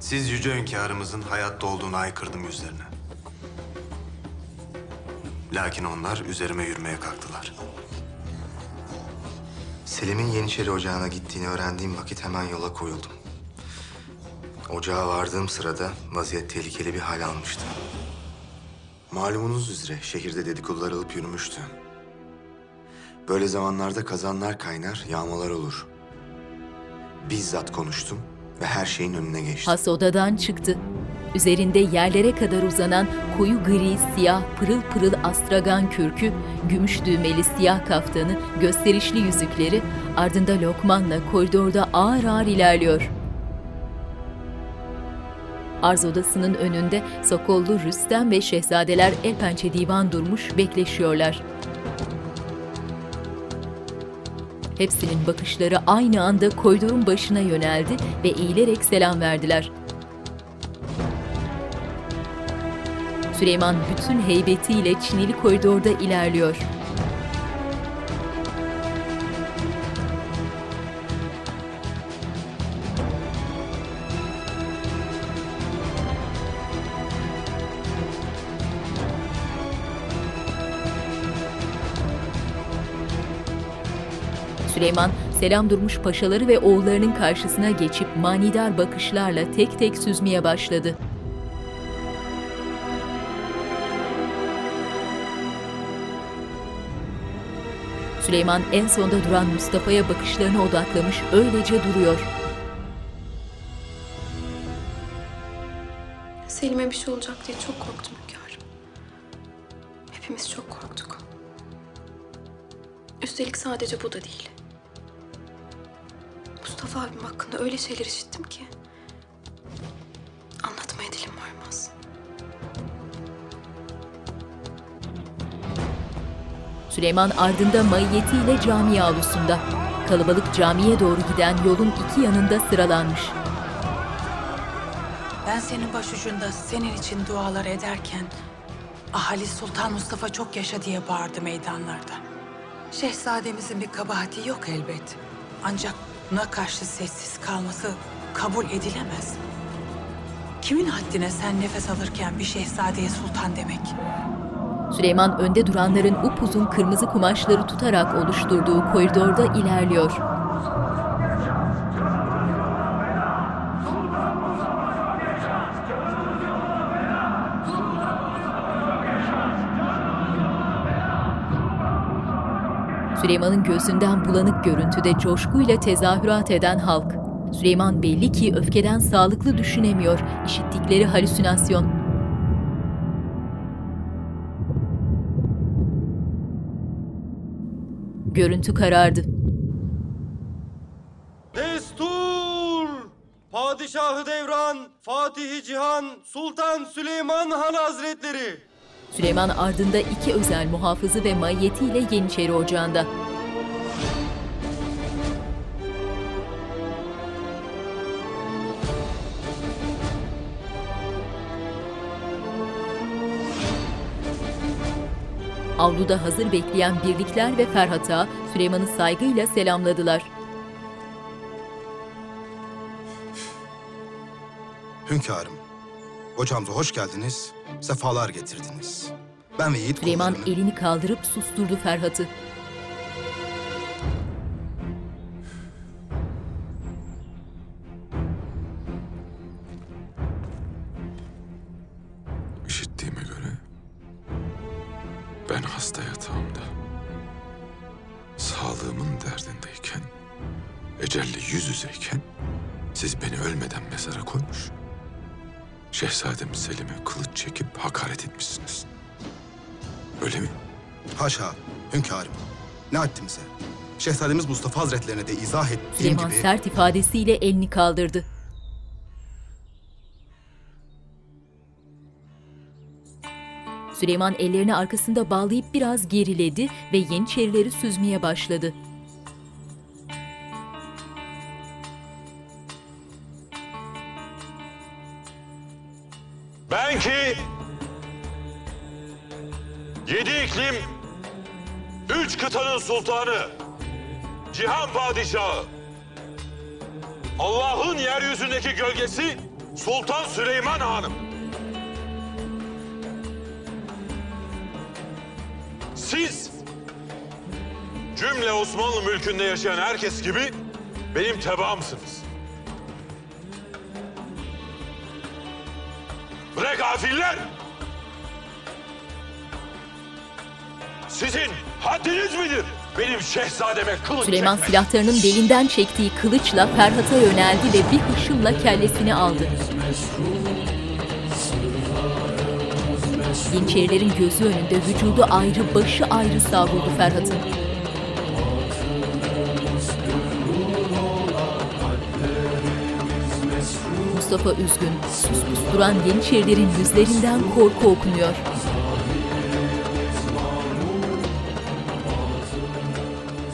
Siz yüce hünkârımızın hayatta olduğunu aykırdım yüzlerine. Lakin onlar üzerime yürümeye kalktılar. Selim'in Yeniçeri Ocağı'na gittiğini öğrendiğim vakit hemen yola koyuldum. Ocağa vardığım sırada vaziyet tehlikeli bir hal almıştı. Malumunuz üzere şehirde dedikodular alıp yürümüştü. Böyle zamanlarda kazanlar kaynar, yağmalar olur. Bizzat konuştum ve her şeyin önüne geçtim. Has odadan çıktı. Üzerinde yerlere kadar uzanan koyu gri, siyah, pırıl pırıl astragan kürkü, gümüş düğmeli siyah kaftanı, gösterişli yüzükleri, ardında Lokman'la koridorda ağır ağır ilerliyor. Arz odasının önünde Sokollu Rüstem ve şehzadeler el pençe divan durmuş bekleşiyorlar. Hepsinin bakışları aynı anda koridorun başına yöneldi ve eğilerek selam verdiler. Süleyman bütün heybetiyle Çinili koridorda ilerliyor. Süleyman, selam durmuş paşaları ve oğullarının karşısına geçip manidar bakışlarla tek tek süzmeye başladı. Süleyman en sonda duran Mustafa'ya bakışlarını odaklamış öylece duruyor. Selim'e bir şey olacak diye çok korktum hünkârım. Hepimiz çok korktuk. Üstelik sadece bu da değil. Mustafa abim hakkında öyle şeyler işittim ki... ...anlatmaya dilim varmaz. Süleyman ardında maiyetiyle cami avlusunda. Kalabalık camiye doğru giden yolun iki yanında sıralanmış. Ben senin başucunda senin için dualar ederken ahali Sultan Mustafa çok yaşa diye bağırdı meydanlarda. Şehzademizin bir kabahati yok elbet. Ancak buna karşı sessiz kalması kabul edilemez. Kimin haddine sen nefes alırken bir şehzadeye sultan demek? Süleyman önde duranların upuzun kırmızı kumaşları tutarak oluşturduğu koridorda ilerliyor. Süleyman'ın gözünden bulanık görüntüde coşkuyla tezahürat eden halk. Süleyman belli ki öfkeden sağlıklı düşünemiyor, işittikleri halüsinasyon. Görüntü karardı. Destur! Padişahı Devran, Fatihi Cihan, Sultan Süleyman Han Hazretleri. Süleyman ardında iki özel muhafızı ve maiyetiyle Yeniçeri Ocağı'nda. Avluda hazır bekleyen birlikler ve Ferhat Ağa Süleyman'ı saygıyla selamladılar. Hünkârım, ocağımıza hoş geldiniz, sefalar getirdiniz. Ben ve yiğit Süleyman elini kaldırıp susturdu Ferhat'ı. İşittiğime göre ben hasta yatağımda sağlığımın derdindeyken ecelle yüz yüzeyken siz beni ölmeden mezara koymuş. Şehzadem Selim'e kılıç çekip hakaret etmişsiniz. Öyle mi? Haşa, hünkârım. Ne haddimize? Şehzademiz Mustafa Hazretlerine de izah ettiğim Süleyman gibi... sert ifadesiyle elini kaldırdı. Süleyman ellerini arkasında bağlayıp biraz geriledi ve Yeniçerileri süzmeye başladı. Ben ki yedi iklim, üç kıtanın sultanı, cihan padişahı, Allah'ın yeryüzündeki gölgesi Sultan Süleyman Hanım. Siz cümle Osmanlı mülkünde yaşayan herkes gibi benim tebaamsınız. Bre gafiller! Sizin haddiniz midir? Benim şehzademe kılıç Süleyman çekmek? silahlarının belinden çektiği kılıçla Ferhat'a yöneldi ve bir hışımla kellesini aldı. Yeniçerilerin gözü önünde vücudu ayrı, başı ayrı savruldu Ferhat'ın. Mustafa üzgün, sus duran Yeniçerilerin yüzlerinden korku okunuyor.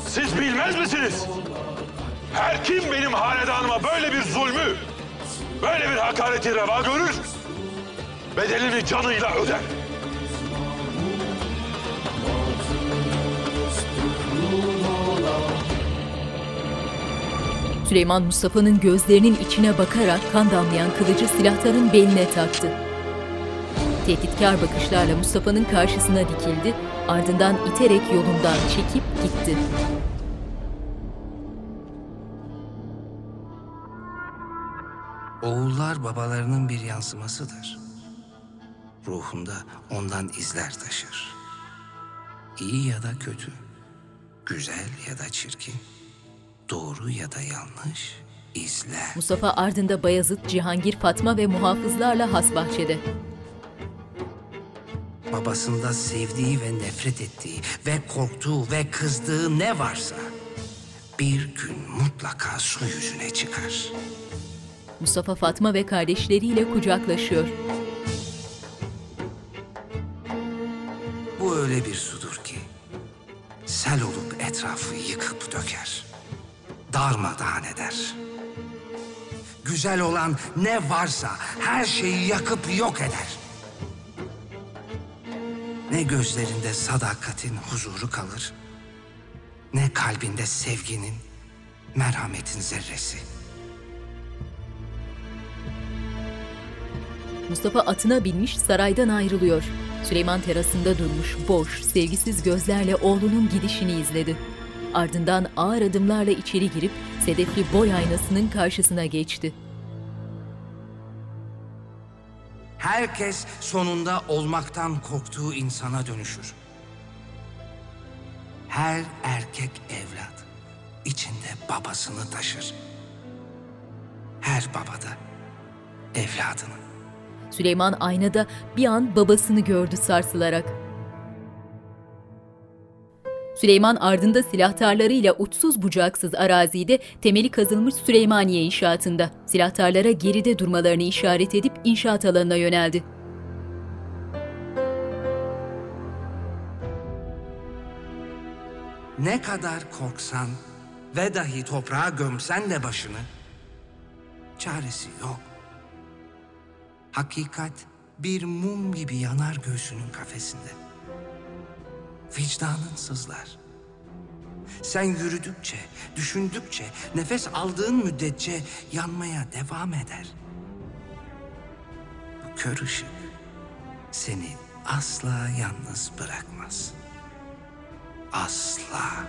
Siz bilmez misiniz? Her kim benim hanedanıma böyle bir zulmü, böyle bir hakareti reva görür, bedelini canıyla öder. Süleyman Mustafa'nın gözlerinin içine bakarak kan damlayan kılıcı silahların beline taktı. Tehditkar bakışlarla Mustafa'nın karşısına dikildi, ardından iterek yolundan çekip gitti. Oğullar babalarının bir yansımasıdır. Ruhunda ondan izler taşır. İyi ya da kötü, güzel ya da çirkin, doğru ya da yanlış izler. Mustafa ardında Bayezid, Cihangir, Fatma ve muhafızlarla has bahçede. Babasında sevdiği ve nefret ettiği ve korktuğu ve kızdığı ne varsa bir gün mutlaka su yüzüne çıkar. Mustafa Fatma ve kardeşleriyle kucaklaşıyor. Bu öyle bir sudur ki sel olup etrafı yıkıp döker. Darmadağın eder. Güzel olan ne varsa her şeyi yakıp yok eder. Ne gözlerinde sadakatin huzuru kalır, ne kalbinde sevginin, merhametin zerresi. Mustafa atına binmiş saraydan ayrılıyor. Süleyman terasında durmuş, boş, sevgisiz gözlerle oğlunun gidişini izledi. Ardından ağır adımlarla içeri girip sedefli boy aynasının karşısına geçti. Herkes sonunda olmaktan korktuğu insana dönüşür. Her erkek evlat içinde babasını taşır. Her baba da evladını. Süleyman aynada bir an babasını gördü sarsılarak. Süleyman ardında silahtarlarıyla uçsuz bucaksız arazide temeli kazılmış Süleymaniye inşaatında silahtarlara geride durmalarını işaret edip inşaat alanına yöneldi. Ne kadar korksan ve dahi toprağa gömsen de başını, çaresi yok. Hakikat bir mum gibi yanar göğsünün kafesinde.'' Vicdanın sızlar. Sen yürüdükçe, düşündükçe, nefes aldığın müddetçe yanmaya devam eder. Bu kör ışık seni asla yalnız bırakmaz. Asla.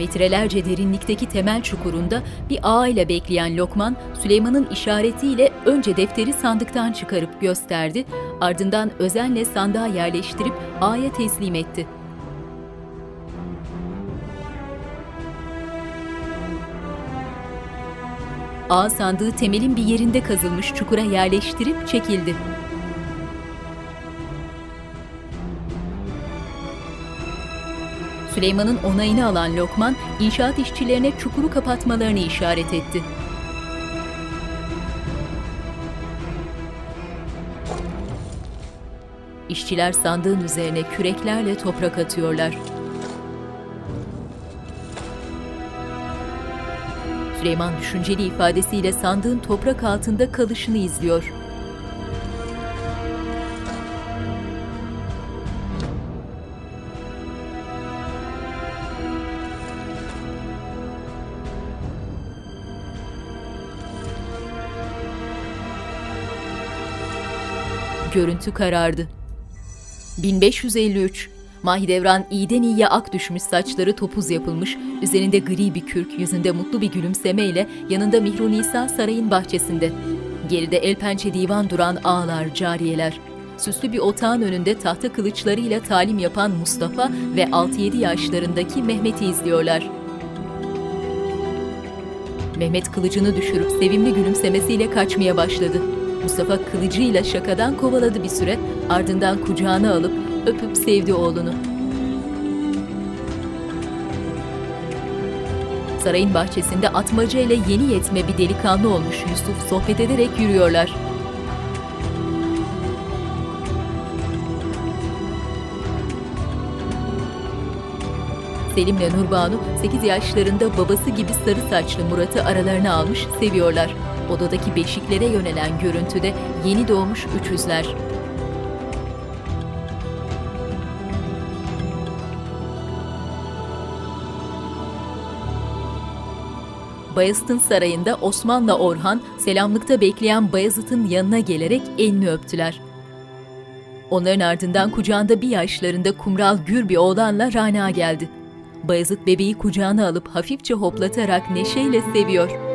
Metrelerce derinlikteki temel çukurunda bir ağ ile bekleyen Lokman, Süleyman'ın işaretiyle önce defteri sandıktan çıkarıp gösterdi, ardından özenle sandığa yerleştirip ağaya teslim etti. Ağ sandığı temelin bir yerinde kazılmış çukura yerleştirip çekildi. Süleyman'ın onayını alan Lokman, inşaat işçilerine çukuru kapatmalarını işaret etti. İşçiler sandığın üzerine küreklerle toprak atıyorlar. Süleyman düşünceli ifadesiyle sandığın toprak altında kalışını izliyor. Görüntü karardı. 1553 Mahidevran iyiden iyiye ak düşmüş saçları topuz yapılmış, üzerinde gri bir kürk, yüzünde mutlu bir gülümsemeyle yanında Mihru Nisa sarayın bahçesinde. Geride el pençe divan duran ağlar, cariyeler. Süslü bir otağın önünde tahta kılıçlarıyla talim yapan Mustafa ve 6-7 yaşlarındaki Mehmet'i izliyorlar. Mehmet kılıcını düşürüp sevimli gülümsemesiyle kaçmaya başladı. Mustafa kılıcıyla şakadan kovaladı bir süre, ardından kucağına alıp öpüp sevdi oğlunu. Sarayın bahçesinde atmaca ile yeni yetme bir delikanlı olmuş Yusuf sohbet ederek yürüyorlar. Selim'le Nurbanu 8 yaşlarında babası gibi sarı saçlı Murat'ı aralarına almış seviyorlar. Odadaki beşiklere yönelen görüntüde yeni doğmuş üçüzler. Bayezid'in sarayında Osman'la Orhan selamlıkta bekleyen Bayezid'in yanına gelerek elini öptüler. Onların ardından kucağında bir yaşlarında kumral gür bir oğlanla Rana geldi. Bayezid bebeği kucağına alıp hafifçe hoplatarak neşeyle seviyor.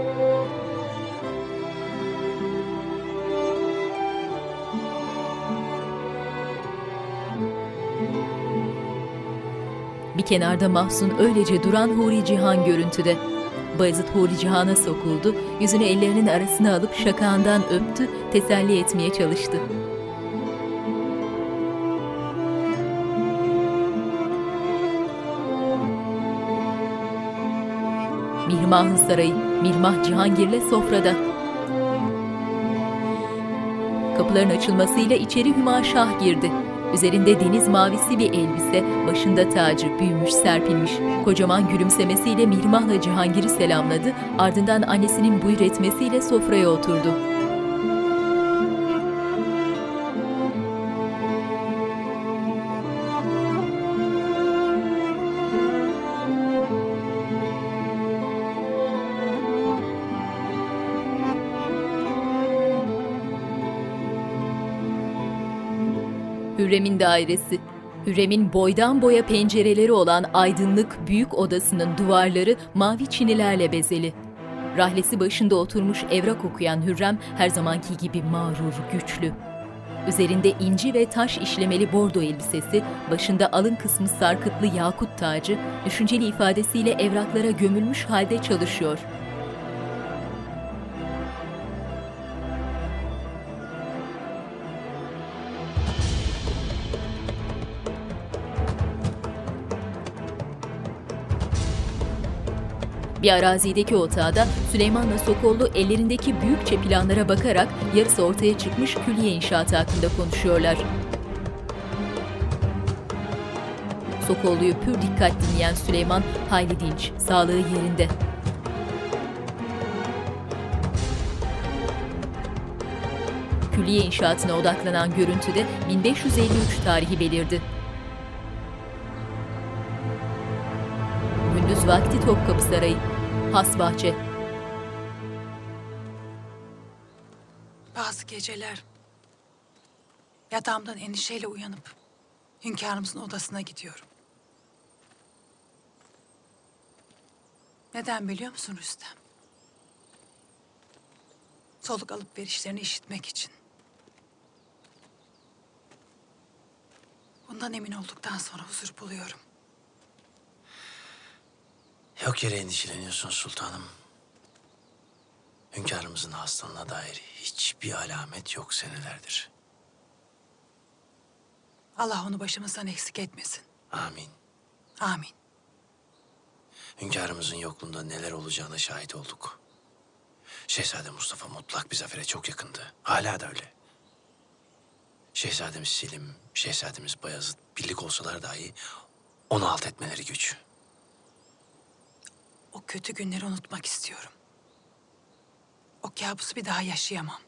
Kenarda Mahsun öylece duran Huri Cihan görüntüde. Bayezid Huri Cihan'a sokuldu, yüzünü ellerinin arasına alıp şakağından öptü, teselli etmeye çalıştı. Mihrimah'ın sarayı, Mirmah Cihangir'le sofrada. Kapıların açılmasıyla içeri Hüma Şah girdi. Üzerinde deniz mavisi bir elbise, başında tacı, büyümüş, serpilmiş. Kocaman gülümsemesiyle Mihrimah'la Cihangir'i selamladı, ardından annesinin buyur etmesiyle sofraya oturdu. Hürrem'in dairesi. Hürrem'in boydan boya pencereleri olan aydınlık büyük odasının duvarları mavi çinilerle bezeli. Rahlesi başında oturmuş evrak okuyan Hürrem her zamanki gibi mağrur, güçlü. Üzerinde inci ve taş işlemeli bordo elbisesi, başında alın kısmı sarkıtlı yakut tacı, düşünceli ifadesiyle evraklara gömülmüş halde çalışıyor. Bir arazideki otağda Süleyman'la Sokollu ellerindeki büyükçe planlara bakarak yarısı ortaya çıkmış külliye inşaatı hakkında konuşuyorlar. Sokollu'yu pür dikkat dinleyen Süleyman hayli dinç, sağlığı yerinde. Külliye inşaatına odaklanan görüntüde 1553 tarihi belirdi. Gündüz vakti Topkapı Sarayı, Hasbahçe. Bazı geceler yatağımdan endişeyle uyanıp hünkârımızın odasına gidiyorum. Neden biliyor musun Rüstem? Soluk alıp verişlerini işitmek için. Bundan emin olduktan sonra huzur buluyorum. Yok yere endişeleniyorsun sultanım. Hünkârımızın hastalığına dair hiçbir alamet yok senelerdir. Allah onu başımızdan eksik etmesin. Amin. Amin. Hünkârımızın yokluğunda neler olacağına şahit olduk. Şehzade Mustafa mutlak bir zafere çok yakındı. Hala da öyle. Şehzademiz Selim, Şehzademiz Bayezid birlik olsalar dahi onu alt etmeleri güç. O kötü günleri unutmak istiyorum. O kabusu bir daha yaşayamam.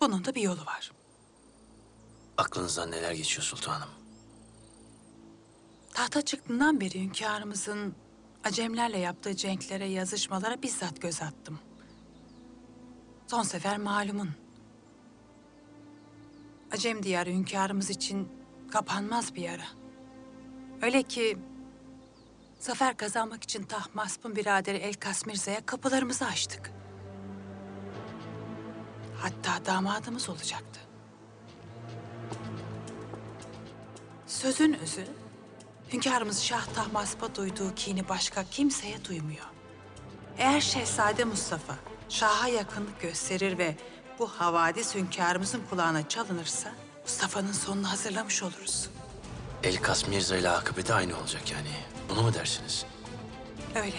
Bunun da bir yolu var. Aklınızdan neler geçiyor sultanım? Tahta çıktığından beri hünkârımızın Acemlerle yaptığı cenklere, yazışmalara bizzat göz attım. Son sefer malumun. Acem diyarı hünkârımız için kapanmaz bir yara. Öyle ki zafer kazanmak için Tahmasp'ın biraderi El Kasmirza'ya kapılarımızı açtık. Hatta damadımız olacaktı. Sözün özü, hünkârımız Şah Tahmasp'a duyduğu kini başka kimseye duymuyor. Eğer Şehzade Mustafa Şah'a yakınlık gösterir ve bu havadis hünkârımızın kulağına çalınırsa Mustafa'nın sonunu hazırlamış oluruz. El Kas Mirza ile akıbeti aynı olacak yani. Bunu mu dersiniz? Öyle.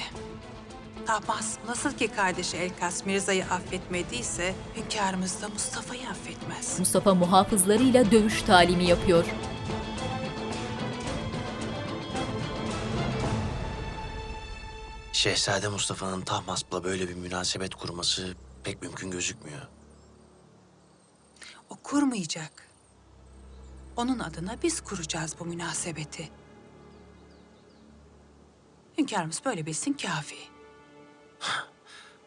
Tahmas nasıl ki kardeşi El Kasmirza'yı affetmediyse hünkârımız da Mustafa'yı affetmez. Mustafa muhafızlarıyla dövüş talimi yapıyor. Şehzade Mustafa'nın Tahmasp'la böyle bir münasebet kurması pek mümkün gözükmüyor. O kurmayacak. Onun adına biz kuracağız bu münasebeti. Hünkârımız böyle bilsin kafi. (sighs)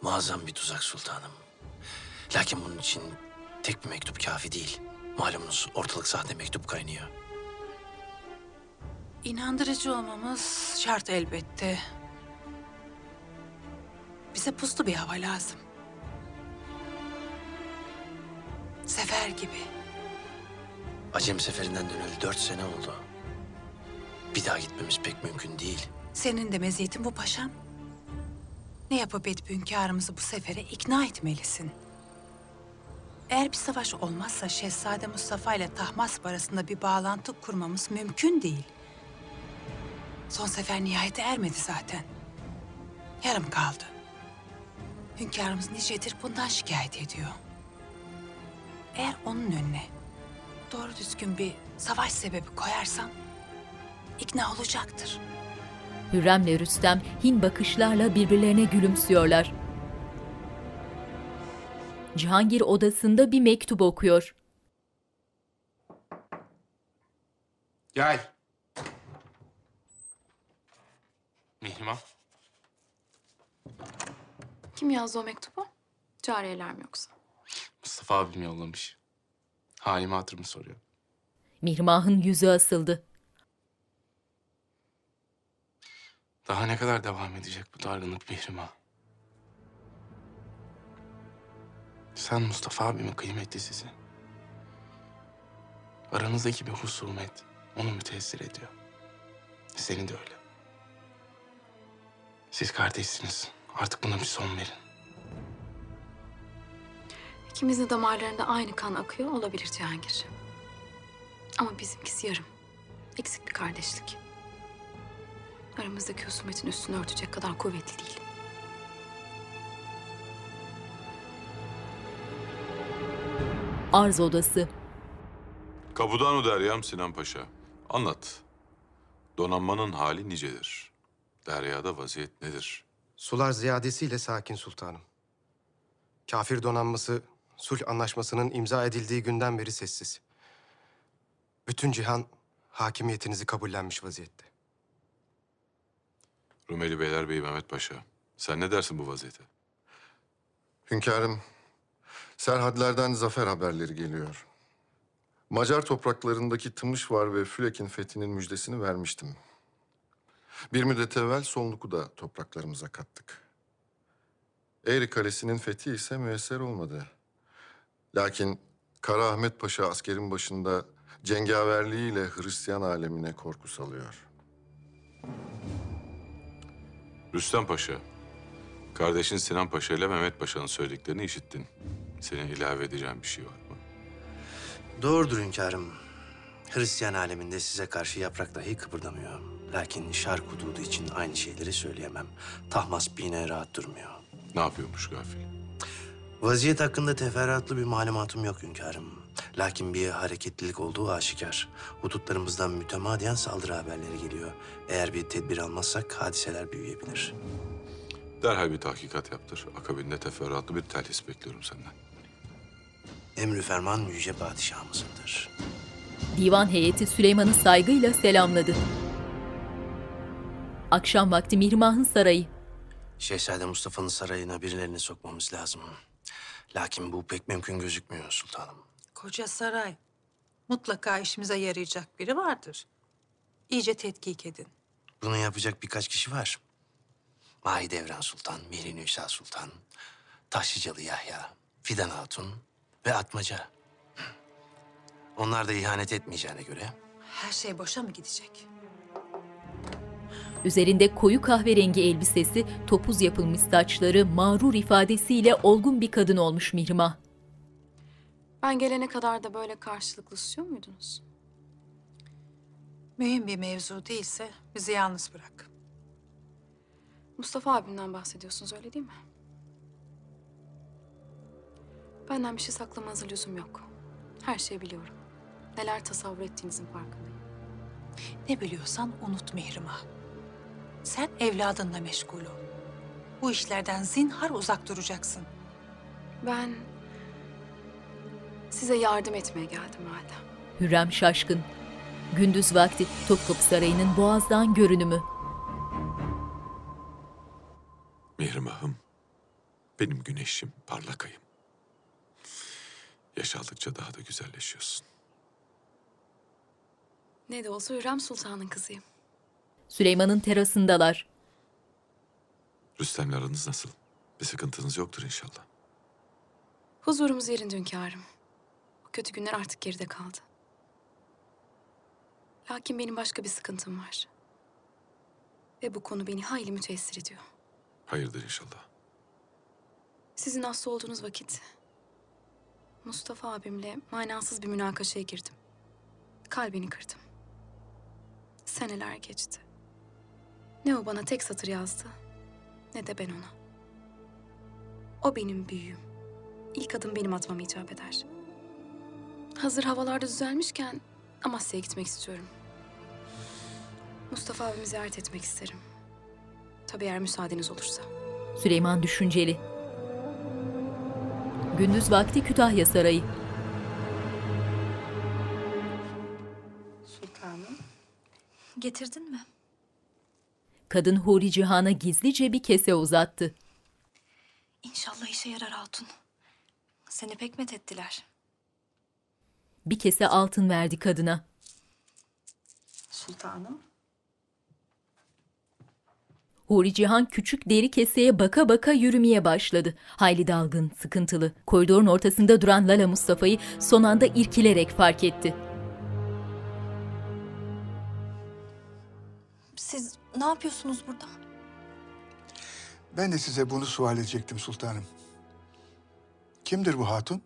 Muazzam bir tuzak sultanım. Lakin bunun için tek bir mektup kafi değil. Malumunuz ortalık sahte mektup kaynıyor. İnandırıcı olmamız şart elbette. Bize puslu bir hava lazım. Sefer gibi. Acem seferinden döneli dört sene oldu. Bir daha gitmemiz pek mümkün değil. Senin de meziyetin bu paşam. Ne yapıp edip hünkârımızı bu sefere ikna etmelisin. Eğer bir savaş olmazsa Şehzade Mustafa ile Tahmasp arasında bir bağlantı kurmamız mümkün değil. Son sefer nihayete ermedi zaten. Yarım kaldı. Hünkârımız nicedir bundan şikayet ediyor. Eğer onun önüne doğru düzgün bir savaş sebebi koyarsam ikna olacaktır. Hürrem'le Rüstem hin bakışlarla birbirlerine gülümsüyorlar. Cihangir odasında bir mektup okuyor. Gel. Mihrimah. Kim yazdı o mektubu? Cariyeler mi yoksa? Mustafa abim yollamış. Halimi hatırımı soruyor. Mihrimah'ın yüzü asıldı. Daha ne kadar devam edecek bu dargınlık Mihrimah? Sen Mustafa abimin kıymetlisisin. Aranızdaki bir husumet onu müteessir ediyor. Seni de öyle. Siz kardeşsiniz. Artık buna bir son verin. İkimizin damarlarında aynı kan akıyor olabilir Cihangir. Ama bizimkisi yarım. Eksik bir kardeşlik. Aramızdaki husumetin üstünü örtecek kadar kuvvetli değilim. Arz odası. Kapudanu Deryam Sinan Paşa. Anlat. Donanmanın hali nicedir? Deryada vaziyet nedir? Sular ziyadesiyle sakin sultanım. Kafir donanması sulh anlaşmasının imza edildiği günden beri sessiz. Bütün cihan hakimiyetinizi kabullenmiş vaziyette. Rumeli Beylerbeyi Mehmet Paşa. Sen ne dersin bu vaziyete? Hünkârım, serhadlerden zafer haberleri geliyor. Macar topraklarındaki Tımışvar ve Fülek'in fethinin müjdesini vermiştim. Bir müddet evvel Sonluk'u da topraklarımıza kattık. Eğri Kalesi'nin fethi ise müesser olmadı. Lakin Kara Ahmet Paşa askerin başında cengaverliğiyle Hristiyan alemine korku salıyor. Rüstem Paşa. Kardeşin Sinan Paşa ile Mehmet Paşa'nın söylediklerini işittin. Senin ilave edeceğin bir şey var mı? Doğrudur hünkârım. Hristiyan aleminde size karşı yaprak dahi kıpırdamıyor. Lakin şark hududu için aynı şeyleri söyleyemem. Tahmas bine rahat durmuyor. Ne yapıyormuş gafil? Vaziyet hakkında teferruatlı bir malumatım yok hünkârım. Lakin bir hareketlilik olduğu aşikar. Hudutlarımızdan mütemadiyen saldırı haberleri geliyor. Eğer bir tedbir almazsak hadiseler büyüyebilir. Derhal bir tahkikat yaptır. Akabinde teferruatlı bir telhis bekliyorum senden. Emrü ferman yüce padişahımızındır. Divan heyeti Süleyman'ı saygıyla selamladı. Akşam vakti Mihrimah'ın sarayı. Şehzade Mustafa'nın sarayına birilerini sokmamız lazım. Lakin bu pek mümkün gözükmüyor sultanım. Koca saray. Mutlaka işimize yarayacak biri vardır. İyice tetkik edin. Bunu yapacak birkaç kişi var. Mahidevran Sultan, Mihri Nüsa Sultan, Taşlıcalı Yahya, Fidan Hatun ve Atmaca. Onlar da ihanet etmeyeceğine göre Her şey boşa mı gidecek? Üzerinde koyu kahverengi elbisesi, topuz yapılmış saçları, mağrur ifadesiyle olgun bir kadın olmuş Mihrimah. Ben gelene kadar da böyle karşılıklı susuyor muydunuz? Mühim bir mevzu değilse bizi yalnız bırak. Mustafa abimden bahsediyorsunuz öyle değil mi? Benden bir şey saklamanıza lüzum yok. Her şeyi biliyorum. Neler tasavvur ettiğinizin farkındayım. Ne biliyorsan unut Mihrimah. Sen evladınla meşgul ol. Bu işlerden zinhar uzak duracaksın. Ben size yardım etmeye geldim madem. Hürrem şaşkın. Gündüz vakti Topkapı Sarayı'nın boğazdan görünümü. Mihrimah'ım, benim güneşim, parlak ayım. Yaş aldıkça daha da güzelleşiyorsun. Ne de olsa Hürrem Sultan'ın kızıyım. Süleyman'ın terasındalar. Rüstem'le aranız nasıl? Bir sıkıntınız yoktur inşallah. Huzurumuz yerinde hünkârım. Kötü günler artık geride kaldı. Lakin benim başka bir sıkıntım var. Ve bu konu beni hayli müteessir ediyor. Hayırdır inşallah. Sizin hasta olduğunuz vakit Mustafa abimle manasız bir münakaşaya girdim. Kalbini kırdım. Seneler geçti. Ne o bana tek satır yazdı ne de ben ona. O benim büyüğüm. İlk adım benim atmam icap eder. Hazır havalarda düzelmişken Amasya'ya gitmek istiyorum. Mustafa abimi ziyaret etmek isterim. Tabii eğer müsaadeniz olursa. Süleyman düşünceli. Gündüz vakti Kütahya Sarayı. Sultanım. Getirdin mi? Kadın Huri Cihan'a gizlice bir kese uzattı. İnşallah işe yarar Hatun. Seni pek methettiler. Bir kese altın verdi kadına. Sultanım. Huri Cihan küçük deri keseye baka baka yürümeye başladı. Hayli dalgın, sıkıntılı. Koridorun ortasında duran Lala Mustafa'yı son anda irkilerek fark etti. Siz ne yapıyorsunuz burada? Ben de size bunu sual edecektim sultanım. Kimdir bu hatun?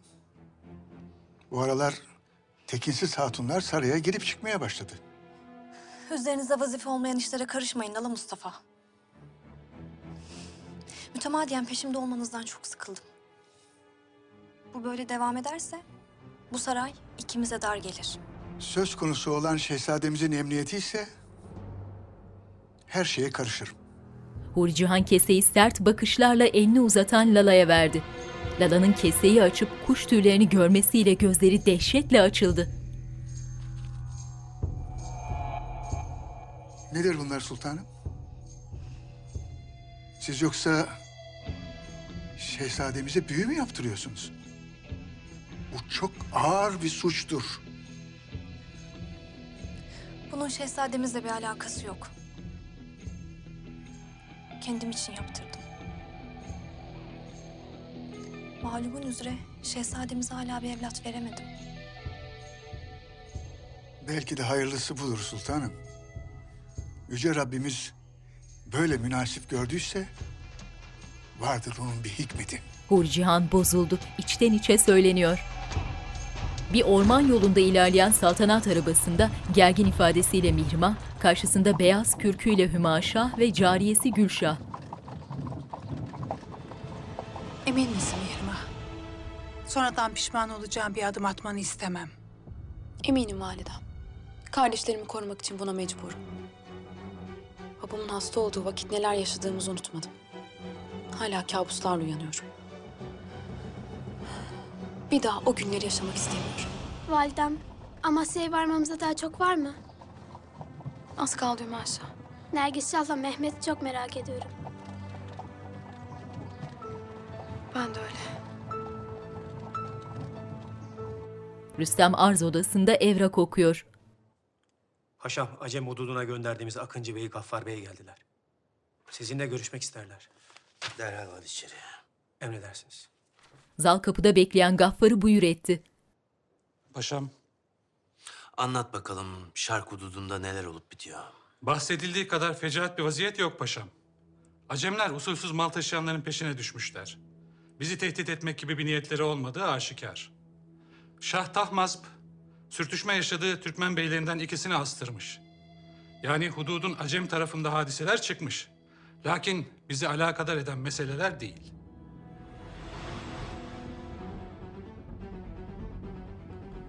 Bu aralar tekinsiz hatunlar saraya girip çıkmaya başladı. Üzerinize vazife olmayan işlere karışmayın Lala Mustafa. Mütemadiyen peşimde olmanızdan çok sıkıldım. Bu böyle devam ederse bu saray ikimize dar gelir. Söz konusu olan şehzademizin emniyeti ise her şeye karışırım. Huri Cihan keseyi sert bakışlarla elini uzatan Lala'ya verdi. Lala'nın keseyi açıp kuş tüylerini görmesiyle gözleri dehşetle açıldı. Nedir bunlar sultanım? Siz yoksa şehzademize büyü mü yaptırıyorsunuz? Bu çok ağır bir suçtur. Bunun şehzademizle bir alakası yok. Kendim için yaptırdım. Malumun üzere şehzademize hala bir evlat veremedim. Belki de hayırlısı budur sultanım. Yüce Rabbimiz böyle münasip gördüyse vardır bunun bir hikmeti. Huri Cihan bozuldu, içten içe söyleniyor. Bir orman yolunda ilerleyen saltanat arabasında gergin ifadesiyle Mihrimah, karşısında beyaz kürküyle Hümaşah ve cariyesi Gülşah. Emin misin? Sonradan pişman olacağım bir adım atmanı istemem. Eminim validem. Kardeşlerimi korumak için buna mecburum. Babamın hasta olduğu vakit neler yaşadığımızı unutmadım. Hala kabuslarla uyanıyorum. Bir daha o günleri yaşamak istemiyorum. Validem, Amasya'ya varmamıza daha çok var mı? Az kaldı Hümaşa. Nergis Şah'la Mehmet'i çok merak ediyorum. Ben de öyle. Rüstem arz odasında evrak okuyor. Paşam, Acem hududuna gönderdiğimiz Akıncı Bey'i Gaffar Bey'e geldiler. Sizinle görüşmek isterler. Derhal hadi içeri. Emredersiniz. Zal kapıda bekleyen Gaffar'ı buyur etti. Paşam, Anlat bakalım şark hududunda neler olup bitiyor. Bahsedildiği kadar fecaat bir vaziyet yok paşam. Acemler usulsüz mal taşıyanların peşine düşmüşler. Bizi tehdit etmek gibi bir niyetleri olmadığı aşikar. Şah Tahmasp, sürtüşme yaşadığı Türkmen beylerinden ikisini astırmış. Yani hududun Acem tarafında hadiseler çıkmış. Lakin bizi alakadar eden meseleler değil.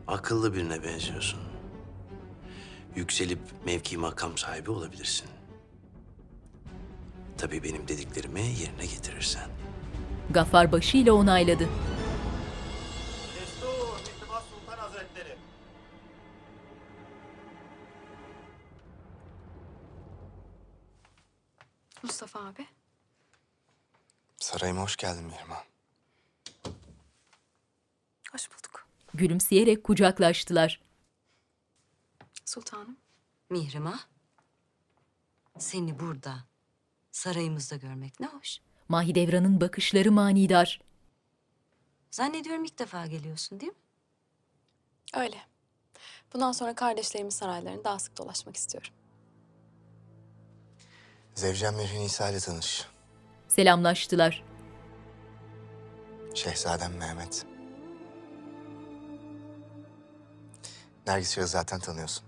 Akıllı birine benziyorsun. Yükselip mevki makam sahibi olabilirsin. Tabii benim dediklerimi yerine getirirsen. Gaffar başıyla onayladı. Mustafa abi. Sarayıma hoş geldin Mihrimah. Hoş bulduk. Gülümseyerek kucaklaştılar. Sultanım. Mihrimah, seni burada, sarayımızda görmek ne hoş. Mahidevran'ın bakışları manidar. Zannediyorum ilk defa geliyorsun değil mi? Öyle. Bundan sonra kardeşlerimin saraylarını daha sık dolaşmak istiyorum. Zevcem Mihri Nisa ile tanış. Selamlaştılar. Şehzadem Mehmet. Nergis zaten tanıyorsun.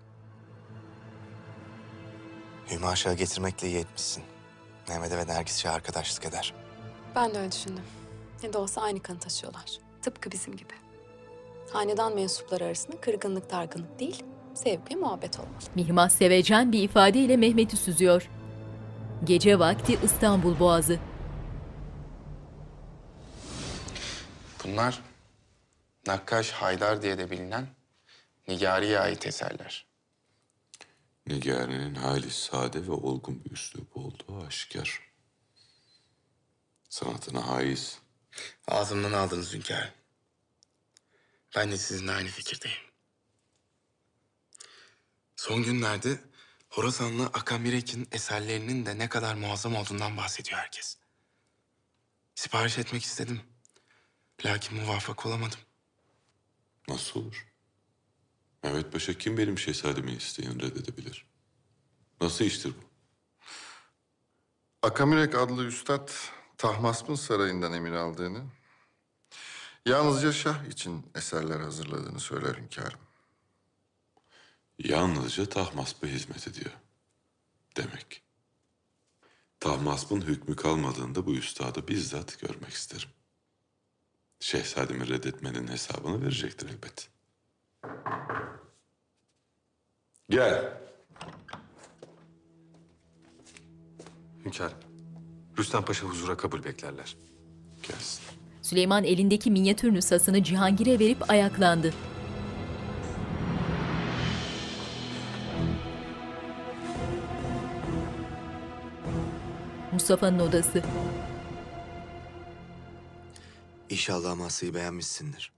Hüma Şah'ı getirmekle iyi etmişsin. Mehmet'e ve Nergis arkadaşlık eder. Ben de öyle düşündüm. Ne de olsa aynı kanı taşıyorlar. Tıpkı bizim gibi. Hanedan mensupları arasında kırgınlık dargınlık değil, sevgi muhabbet olmalı. Mihrimah sevecen bir ifadeyle Mehmet'i süzüyor. Gece vakti İstanbul Boğazı. Bunlar Nakkaş Haydar diye de bilinen Nigari'ye ait eserler. Nigari'nin hali sade ve olgun bir üslup olduğu aşikar. Sanatına haiz. Ağzımdan aldınız hünkârım. Ben de sizinle aynı fikirdeyim. Son günlerde Horasanlı Akamirek'in eserlerinin de ne kadar muazzam olduğundan bahsediyor herkes. Sipariş etmek istedim. Lakin muvaffak olamadım. Nasıl olur? Mehmet Paşa kim benim şehzademi isteyen reddedebilir? Nasıl iştir bu? Akamirek adlı üstad Tahmasp'ın sarayından emir aldığını, yalnızca şah için eserler hazırladığını söyler hünkârım. Yalnızca Tahmasp'a hizmet ediyor. Demek. Tahmasp'ın hükmü kalmadığında bu üstadı bizzat görmek isterim. Şehzademi reddetmenin hesabını verecektir elbet. Gel. Hünkârım, Rüstem Paşa huzura kabul beklerler. Gelsin. Süleyman elindeki minyatür nüshasını Cihangir'e verip ayaklandı. Mustafa'nın odası. İnşallah Amasya'yı beğenmişsindir.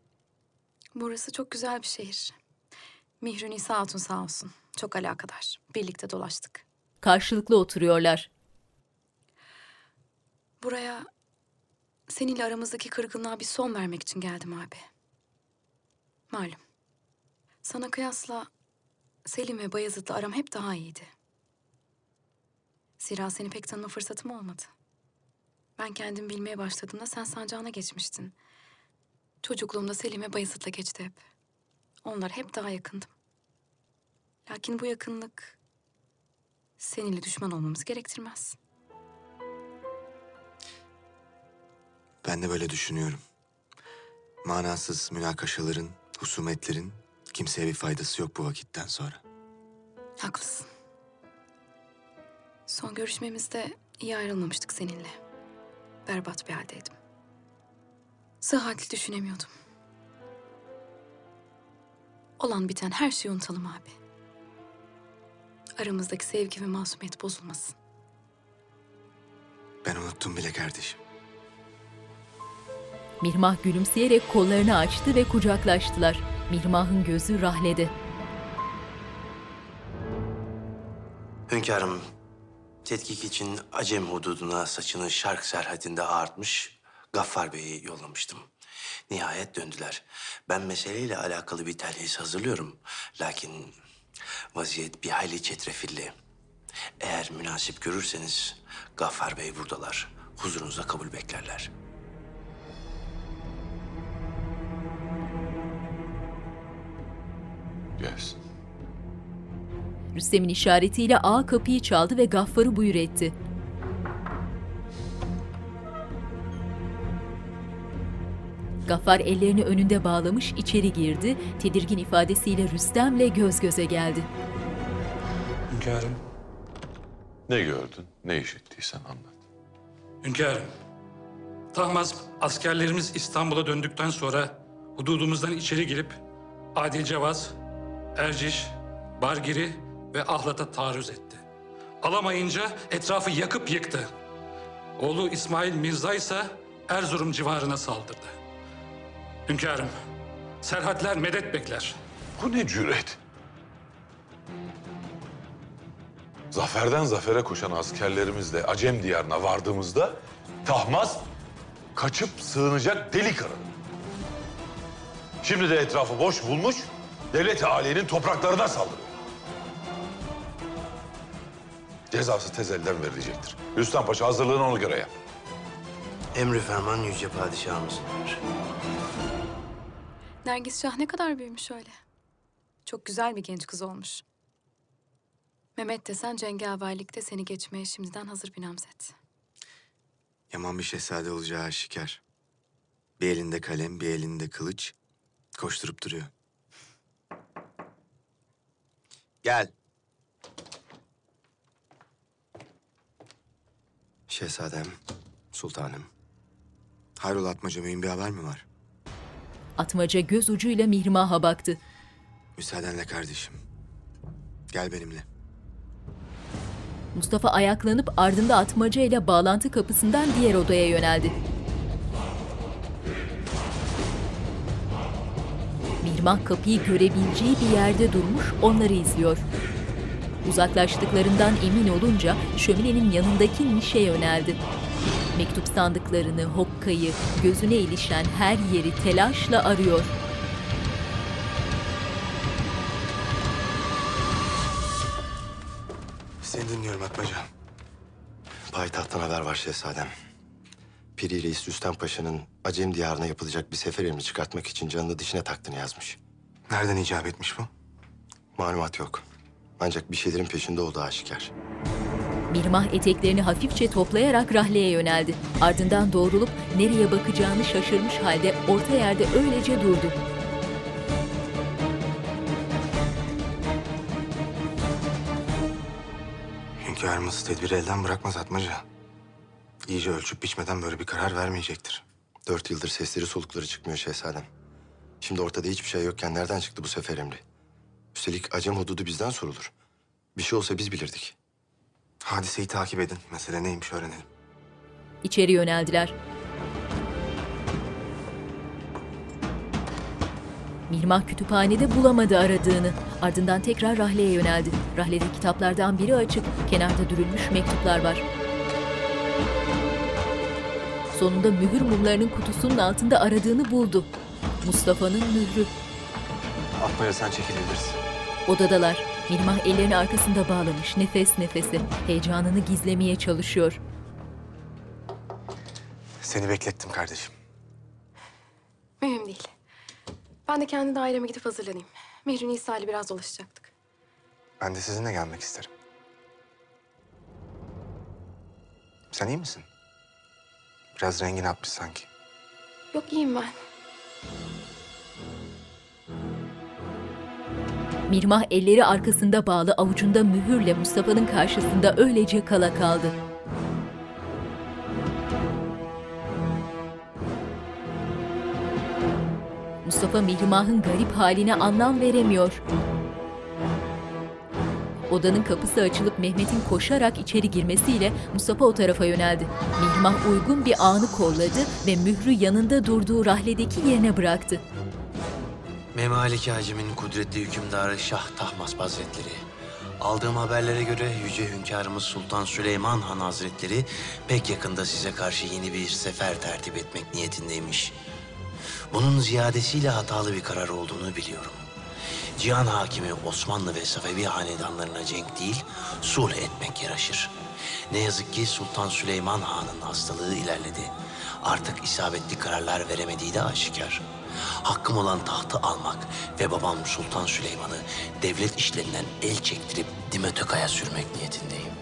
Burası çok güzel bir şehir. Mihrün İsa Hatun sağ olsun. Çok alakadar. Birlikte dolaştık. Karşılıklı oturuyorlar. Buraya seninle aramızdaki kırgınlığa bir son vermek için geldim abi. Malum. Sana kıyasla Selim ve Bayezid'le aram hep daha iyiydi. Zira seni pek tanıma fırsatım olmadı. Ben kendim bilmeye başladığımda sen sancağına geçmiştin. Çocukluğumda Selim ve Bayezid'le geçti hep. Onlar hep daha yakındım. Lakin bu yakınlık seninle düşman olmamızı gerektirmez. Ben de böyle düşünüyorum. Manasız münakaşaların, husumetlerin kimseye bir faydası yok bu vakitten sonra. Haklısın. Son görüşmemizde iyi ayrılmamıştık seninle. Berbat bir haldeydim. Sıhhatli düşünemiyordum. Olan biten her şeyi unutalım abi. Aramızdaki sevgi ve masumiyet bozulmasın. Ben unuttum bile kardeşim. Mihrimah gülümseyerek kollarını açtı ve kucaklaştılar. Mihrimah'ın gözü rahlede. Hünkârım, tetkik için Acem hududuna saçını şark serhadinde ağartmış Gaffar Bey'i yollamıştım. Nihayet döndüler. Ben meseleyle alakalı bir telhis hazırlıyorum. Lakin vaziyet bir hayli çetrefilli. Eğer münasip görürseniz Gaffar Bey buradalar. Huzurunuza kabul beklerler. Gelsin. Rüstem'in işaretiyle ağa kapıyı çaldı ve Gaffar'ı buyur etti. Gaffar ellerini önünde bağlamış içeri girdi. Tedirgin ifadesiyle Rüstem'le göz göze geldi. Hünkârım. Ne gördün, ne işittiysen anlat. Hünkârım. Tahmaz askerlerimiz İstanbul'a döndükten sonra hududumuzdan içeri girip Adil Cevaz, Erciş, Bargiri ve Ahlat'a taarruz etti. Alamayınca etrafı yakıp yıktı. Oğlu İsmail Mirza ise Erzurum civarına saldırdı. Hünkârım, serhatler medet bekler. Bu ne cüret? Zaferden zafere koşan askerlerimizle Acem diyarına vardığımızda Tahmaz kaçıp sığınacak delik aradı. Şimdi de etrafı boş bulmuş, devlet-i aliyenin topraklarına saldırıyor. Cezası tez elden verilecektir. Rüstem Paşa hazırlığını ona göre yap. Emri ferman yüce padişahımızındır. Nergis Şah ne kadar büyümüş öyle. Çok güzel bir genç kız olmuş. Mehmet desen cengaverlikte seni geçmeye şimdiden hazır bir namzet. Yaman bir şehzade olacağı aşikar. Bir elinde kalem, bir elinde kılıç. Koşturup duruyor. Gel. Şehzadem, sultanım. Hayrola Atmaca mühim bir haber mi var? Atmaca göz ucuyla Mihrimah'a baktı. Müsaadenle kardeşim. Gel benimle. Mustafa ayaklanıp ardında Atmaca ile bağlantı kapısından diğer odaya yöneldi. Mihrimah kapıyı görebileceği bir yerde durmuş onları izliyor. Uzaklaştıklarından emin olunca şöminenin yanındaki nişe yöneldi. Mektup sandıklarını, hokkayı, gözüne ilişen her yeri telaşla arıyor. Seni dinliyorum Atmaca. Payitahttan haber var şehzadem. Piri Reis Rüstem Paşa'nın Acem diyarına yapılacak bir sefer emri çıkartmak için canını dişine taktığını yazmış. Nereden icap etmiş bu? Malumat yok. Ancak bir şeylerin peşinde olduğu aşikar. Mirmah eteklerini hafifçe toplayarak rahleye yöneldi. Ardından doğrulup nereye bakacağını şaşırmış halde orta yerde öylece durdu. Hünkârımız tedbiri elden bırakmaz Atmaca. İyice ölçüp biçmeden böyle bir karar vermeyecektir. Dört yıldır sesleri solukları çıkmıyor şehzadem. Şimdi ortada hiçbir şey yokken nereden çıktı bu sefer emri? Üstelik Acem hududu bizden sorulur. Bir şey olsa biz bilirdik. Hadiseyi takip edin. Mesele neymiş öğrenelim. İçeri yöneldiler. Mirmah kütüphanede bulamadı aradığını. Ardından tekrar rahleye yöneldi. Rahlede kitaplardan biri açık, kenarda dürülmüş mektuplar var. Sonunda mühür mumlarının kutusunun altında aradığını buldu. Mustafa'nın mührü. Atmaca sen çekilebilirsin. Odadalar. Mirmah ellerini arkasında bağlamış, nefes nefese. Heyecanını gizlemeye çalışıyor. Seni beklettim kardeşim. Mühim değil. Ben de kendi daireme gidip hazırlanayım. Mihrin İsa ile biraz dolaşacaktık. Ben de sizinle gelmek isterim. Sen iyi misin? Biraz rengin atmış sanki. Yok iyiyim ben. Mirmah elleri arkasında bağlı avucunda mühürle Mustafa'nın karşısında öylece kala kaldı. Mustafa Mihrimah'ın garip haline anlam veremiyor. Odanın kapısı açılıp Mehmet'in koşarak içeri girmesiyle Mustafa o tarafa yöneldi. Mihrimah uygun bir anı kolladı ve mührü yanında durduğu rahledeki yerine bıraktı. Memaliki Hacim'in kudretli hükümdarı Şah Tahmasp Hazretleri. Aldığım haberlere göre Yüce Hünkârımız Sultan Süleyman Han Hazretleri pek yakında size karşı yeni bir sefer tertip etmek niyetindeymiş. Bunun ziyadesiyle hatalı bir karar olduğunu biliyorum. Cihan hakimi Osmanlı ve Safevi hanedanlarına cenk değil, sulh etmek yaraşır. Ne yazık ki Sultan Süleyman Han'ın hastalığı ilerledi. Artık isabetli kararlar veremediği de aşikar. Hakkım olan tahtı almak ve babam Sultan Süleyman'ı devlet işlerinden el çektirip Dimetoka'ya sürmek niyetindeyim.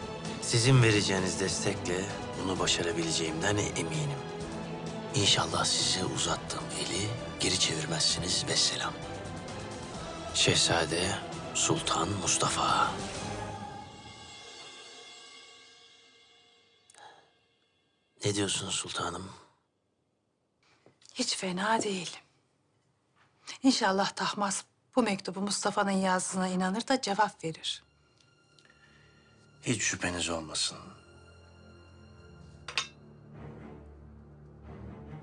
Sizin vereceğiniz destekle bunu başarabileceğimden eminim. İnşallah size uzattığım eli geri çevirmezsiniz ve selam. Şehzade Sultan Mustafa. Ne diyorsunuz sultanım? Hiç fena değil. İnşallah Tahmas bu mektubu Mustafa'nın yazdığına inanır da cevap verir. Hiç şüpheniz olmasın.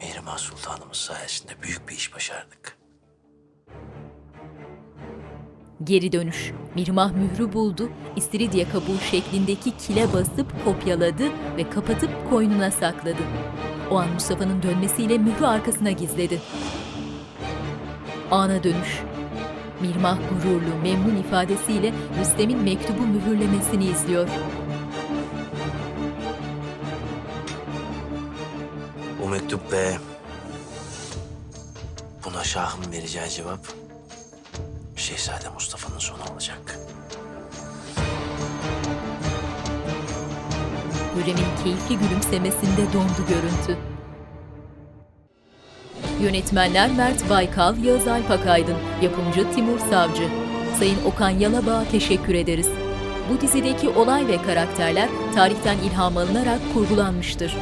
Mihrimah Sultanımız sayesinde büyük bir iş başardık. Geri dönüş. Mirmah mührü buldu, istiridye kabuğu şeklindeki kile basıp kopyaladı ve kapatıp koynuna sakladı. O an Mustafa'nın dönmesiyle mührü arkasına gizledi. Ana dönüş. Mirmah gururlu, memnun ifadesiyle Rüstem'in mektubu mühürlemesini izliyor. Bu mektup ve buna Şah'ın vereceği cevap Şehzade Mustafa'nın sonu olacak. Hürrem'in keyifli gülümsemesinde dondu görüntü. Yönetmenler Mert Baykal, Yağız Alpakaydın, yapımcı Timur Savcı. Sayın Okan Yalabağ'a teşekkür ederiz. Bu dizideki olay ve karakterler tarihten ilham alınarak kurgulanmıştır.